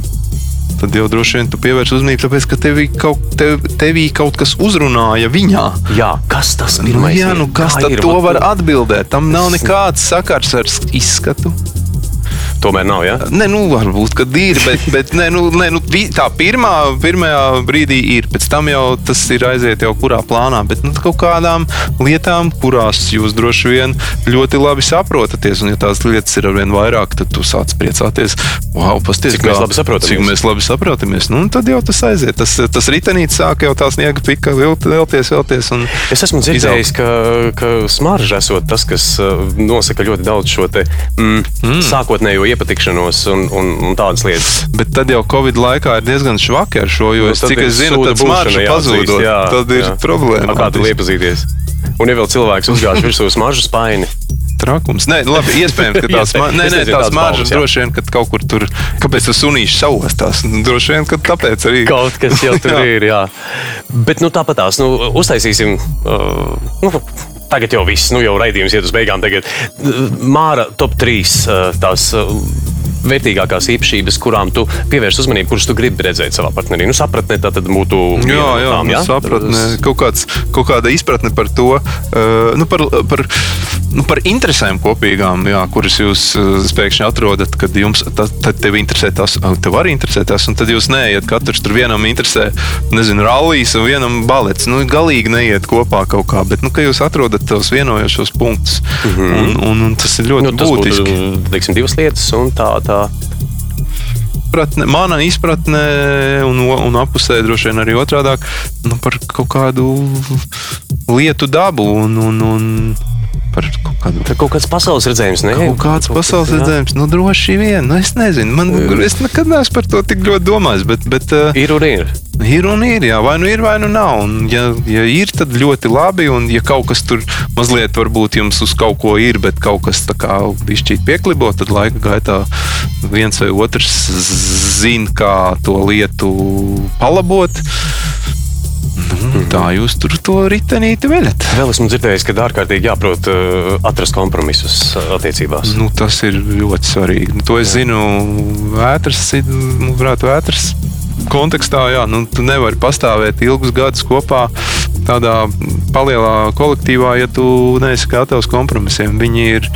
tad jau droši vien tu pievērš uzmanību, tāpēc, ka tevī kaut, tev, tevī kaut kas uzrunāja viņā. Jā, kas tas Nu, pirmais jā, ir? nu, kas tad ir? to var atbildēt? Tam nav nekāds sakars ar izskatu. Tomēr nav, jā. Nē, nu, varbūt, kad ir, bet, bet nē, nu, nē, nu, tā pirmā, pirmajā brīdī ir. Pēc tam jau tas ir aiziet jau kurā plānā. Bet nu, kaut kādām lietām, kurās jūs droši vien ļoti labi saprotaties, un ja tās lietas ir arvien vairāk, tad tu sāc priecāties. Wow, pasties, Cik mēs labi saprotamies. Cik mēs labi saprotamies. Nu, tad jau tas aiziet. Tas, tas ritenīts sāk jau tā sniega pika vēlties, vēlties. Un Es esmu dzirdējis, ka, ka smarža esot tas, kas uh, nosaka ļoti daudz šo te, mm, mm. sākotnējo iepatikšanos un, un, un tādas lietas. Bet tad jau Covid laikā ir diezgan švaki ar šo, jo Nu, es, cik es zinu, būšana jāatzīst, pazūdot. jā, Tad ir jā. problēma. Kā tu iepazīties? Un ja vēl cilvēks uzgāž virsū smaržu spaini, Trakums. Nē, labi, iespējams, ka tās, ma- nē, nē, tās maržas droši vien, kad kaut kur tur, kāpēc tas sunīšs savostās? Droši vien, ka tāpēc arī. kaut kas jau tur Jā. ir. Jā. Bet nu, tāpat tās nu, uztaisīsim. Uh, nu, Tagad jau viss, nu jau raidījums iet uz beigām. Tagad Māra top 3 uh, tās uh, vērtīgākās īpašības, kurām tu pievērsi uzmanību, kuras tu gribi redzēt savā partnerī. Nu, sapratne tā tad būtu. Jā, jā, tām, nu, sapratne, kaut, kāds, kaut kāda izpratne par to, uh, nu, par, par, nu, par interesēm kopīgām, jā, kuras jūs uh, pēkšņi atrodat, kad jums ta, tad tev interesē tas, uh, tev arī interesē tas, un tad jūs neiet, katrs tur vienam interesē, nezinu, rallijas un vienam balets. Nu, galīgi neiet kopā kaut kā, bet, nu, ka jūs atrodat tos vienojošos punktus, mm -hmm. un, un, un tas ir ļoti Nu, tas būtiski. būtu teiksim, divas lietas, un tā, tā izpratne, mana izpratne, un, un apusē droši vien arī otrādi nu, par kaut kādu lietu dabu un, un, un kaut kaut kāds pasaules redzējums. Ne? Kaut kāds pasaules jā. redzējums, nu, droši vien. Nu, es nezinu, man, es nekad neesmu par to tik ļoti domājis. Bet, bet, Ir un ir. Ir un ir, jā, vai nu ir, vai nu nav. Un, ja, ja ir, tad ļoti labi. Un, ja kaut kas tur mazliet, varbūt jums uz kaut ko ir, bet kaut kas tā kā pišķīt pieklibo, tad laika gaitā viens vai otrs zina, kā to lietu palabot. Nu, tā jūs tur to ritenīti veļat. Vēl esmu dzirdējis, ka ārkārtīgi jāprot uh, atrast kompromisus uh, attiecībās. Nu, tas ir ļoti svarīgi. Nu, to es Jā. zinu, vētras, nu, varētu vētras kontekstā. Jā, nu, tu nevari pastāvēt ilgus gadus kopā tādā palielā kolektīvā, ja tu neesi gatavs kompromisiem. Viņi ir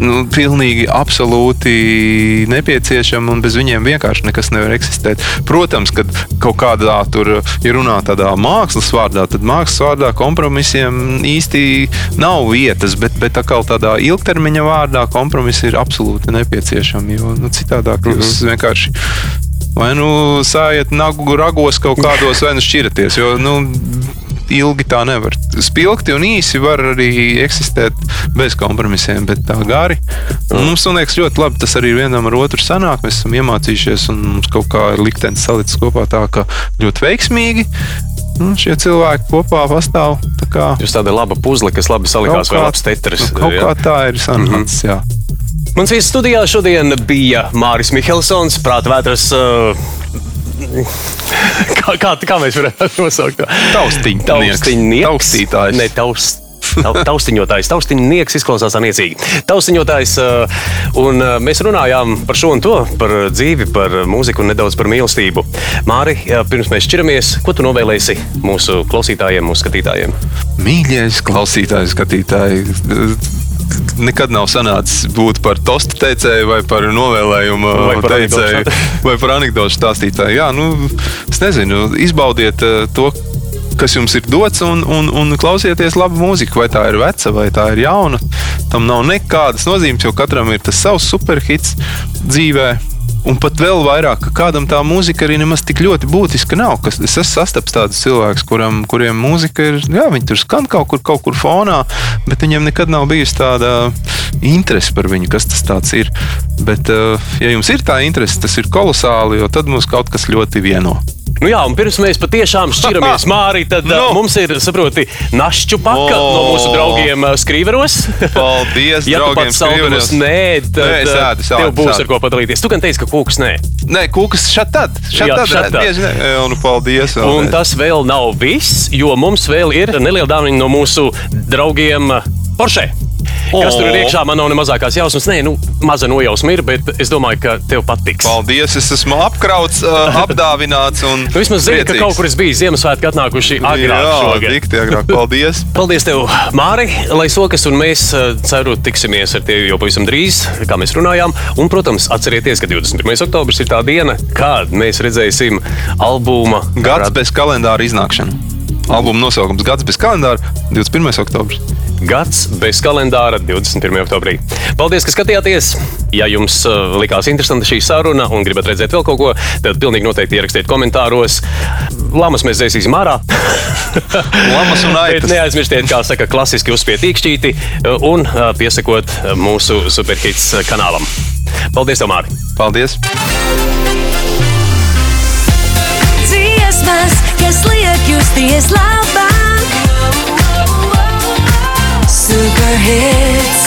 nu, pilnīgi absolūti nepieciešami un bez viņiem vienkārši nekas nevar eksistēt. Protams, kad kaut kādā tur ir runā tādā mākslas vārdā, tad mākslas vārdā kompromisiem īsti nav vietas, bet, bet atkal tādā ilgtermiņa vārdā kompromisi ir absolūti nepieciešami. Jo nu, citādāk jūs vienkārši vai nu sājiet nagu ragos kaut kādos, vai nu šķiraties. Jo, nu, ilgi tā nevar. Spilgti un īsi var arī eksistēt bez kompromisiem, bet tā gari. Un mums man liekas ļoti labi. Tas arī vienam ar otru sanāk. Mēs esam iemācījušies un mums kaut kā ir liktenis salicis kopā tā, ka ļoti veiksmīgi. Nu, šie cilvēki kopā pastāv. Tā kā, Jūs tāda laba puzle, kas labi salikās kā- ap stetras. nu, kaut jā. kā tā ir sanācis. Mm -hmm. Mans viesis studijā šodien bija Māris Mihelsons, prāta vētras. Uh, kā, kā, kā mēs varētu nosaukt to? Taustiņnieks. Taustiņnieks. Taustītājs. Ne, taust. Tau- Taustiņotājs, taustiņnieks izklausās niecīgi. Taustiņotājs, uh, un uh, mēs runājām par šo un to, par dzīvi, par mūziku un nedaudz par mīlestību. Māri, uh, pirms mēs šķiramies, ko tu novēlēsi mūsu klausītājiem, mūsu skatītājiem? Mīļais klausītājs, skatītāji. Nekad nav sanācis būt par tostu teicēju, vai par novēlējumu Vai par teicēju, anekdotu vai par anekdotu stāstītāju. Jā, nu, es nezinu, izbaudiet eh, to, kas jums ir dots, un, un, un klausieties labu mūziku. Vai tā ir veca, vai tā ir jauna. Tam nav nekādas nozīmes, jo katram ir tas savs superhits dzīvē. Un pat vēl vairāk, ka kādam tā mūzika arī nemaz tik ļoti būtiska nav. Kas, es esmu sastaps tādus cilvēkus, kuram, kuriem mūzika ir, jā, viņi tur skan kaut kur, kaut kur fonā, bet viņiem nekad nav bijusi tāda interese par viņu, kas tas ir. Bet, eh, ja jums ir tā interese, tas ir kolosāli, jo tad mums kaut kas ļoti vieno. Nu jā, un pirms mēs patiešām šķiramies, Mārī, tad no. Nu. mums ir, saproti, našķu paka O. no mūsu draugiem ā, skrīveros. Paldies, ja draugiem, skrīveros. nē, tad Nē, ā, ēdu, es tev būs es ar ko padalīties. Tu gan teici, ka kūks nē. Nē, kūkas šeit tad. Šeit Jā, tad. šat tad. Bieži ne. Un paldies. Un vēlreiz. tas vēl nav viss, jo mums vēl ir neliela dāvana no mūsu draugiem Porsche. Kas tur ir O. iekšā, man nav ne mazākās jausmas. Nē, nu, maza nojausma ir, bet es domāju, ka tev patiks. Paldies, es esmu apkrauts, apdāvināts un Nu, vismaz zini, ka kaut kur es biju Ziemassvētku atnākuši agrāk Jā, šogad. dikti agrāk. Paldies! Paldies, tev, Māri, lai sokas, un mēs ceru, tiksimies ar tevi jau pavisam drīz, kā mēs runājām. Un, protams, atcerieties, ka 21. oktobris ir tā diena, kad mēs redzēsim albuma Gads bez kalendāra iznākšana. Albuma nosaukums Gads bez kalendāra 21. oktobris. Gads bez kalendāra 21. oktobrī. Paldies, ka skatījāties! Ja jums uh, likās interesanta šī saruna un gribat redzēt vēl kaut ko, tad pilnīgi noteikti ierakstiet komentāros. Lamas mēs dzēsīsim ārā. Lamas un aitas. neaizmirstiet, kā saka, klasiski uzspiet īkšķīti uh, un uh, piesakot mūsu superhits kanālam. Paldies, tev, Māri! Paldies! Dziesmas, kas liek justies labāk. Superhits.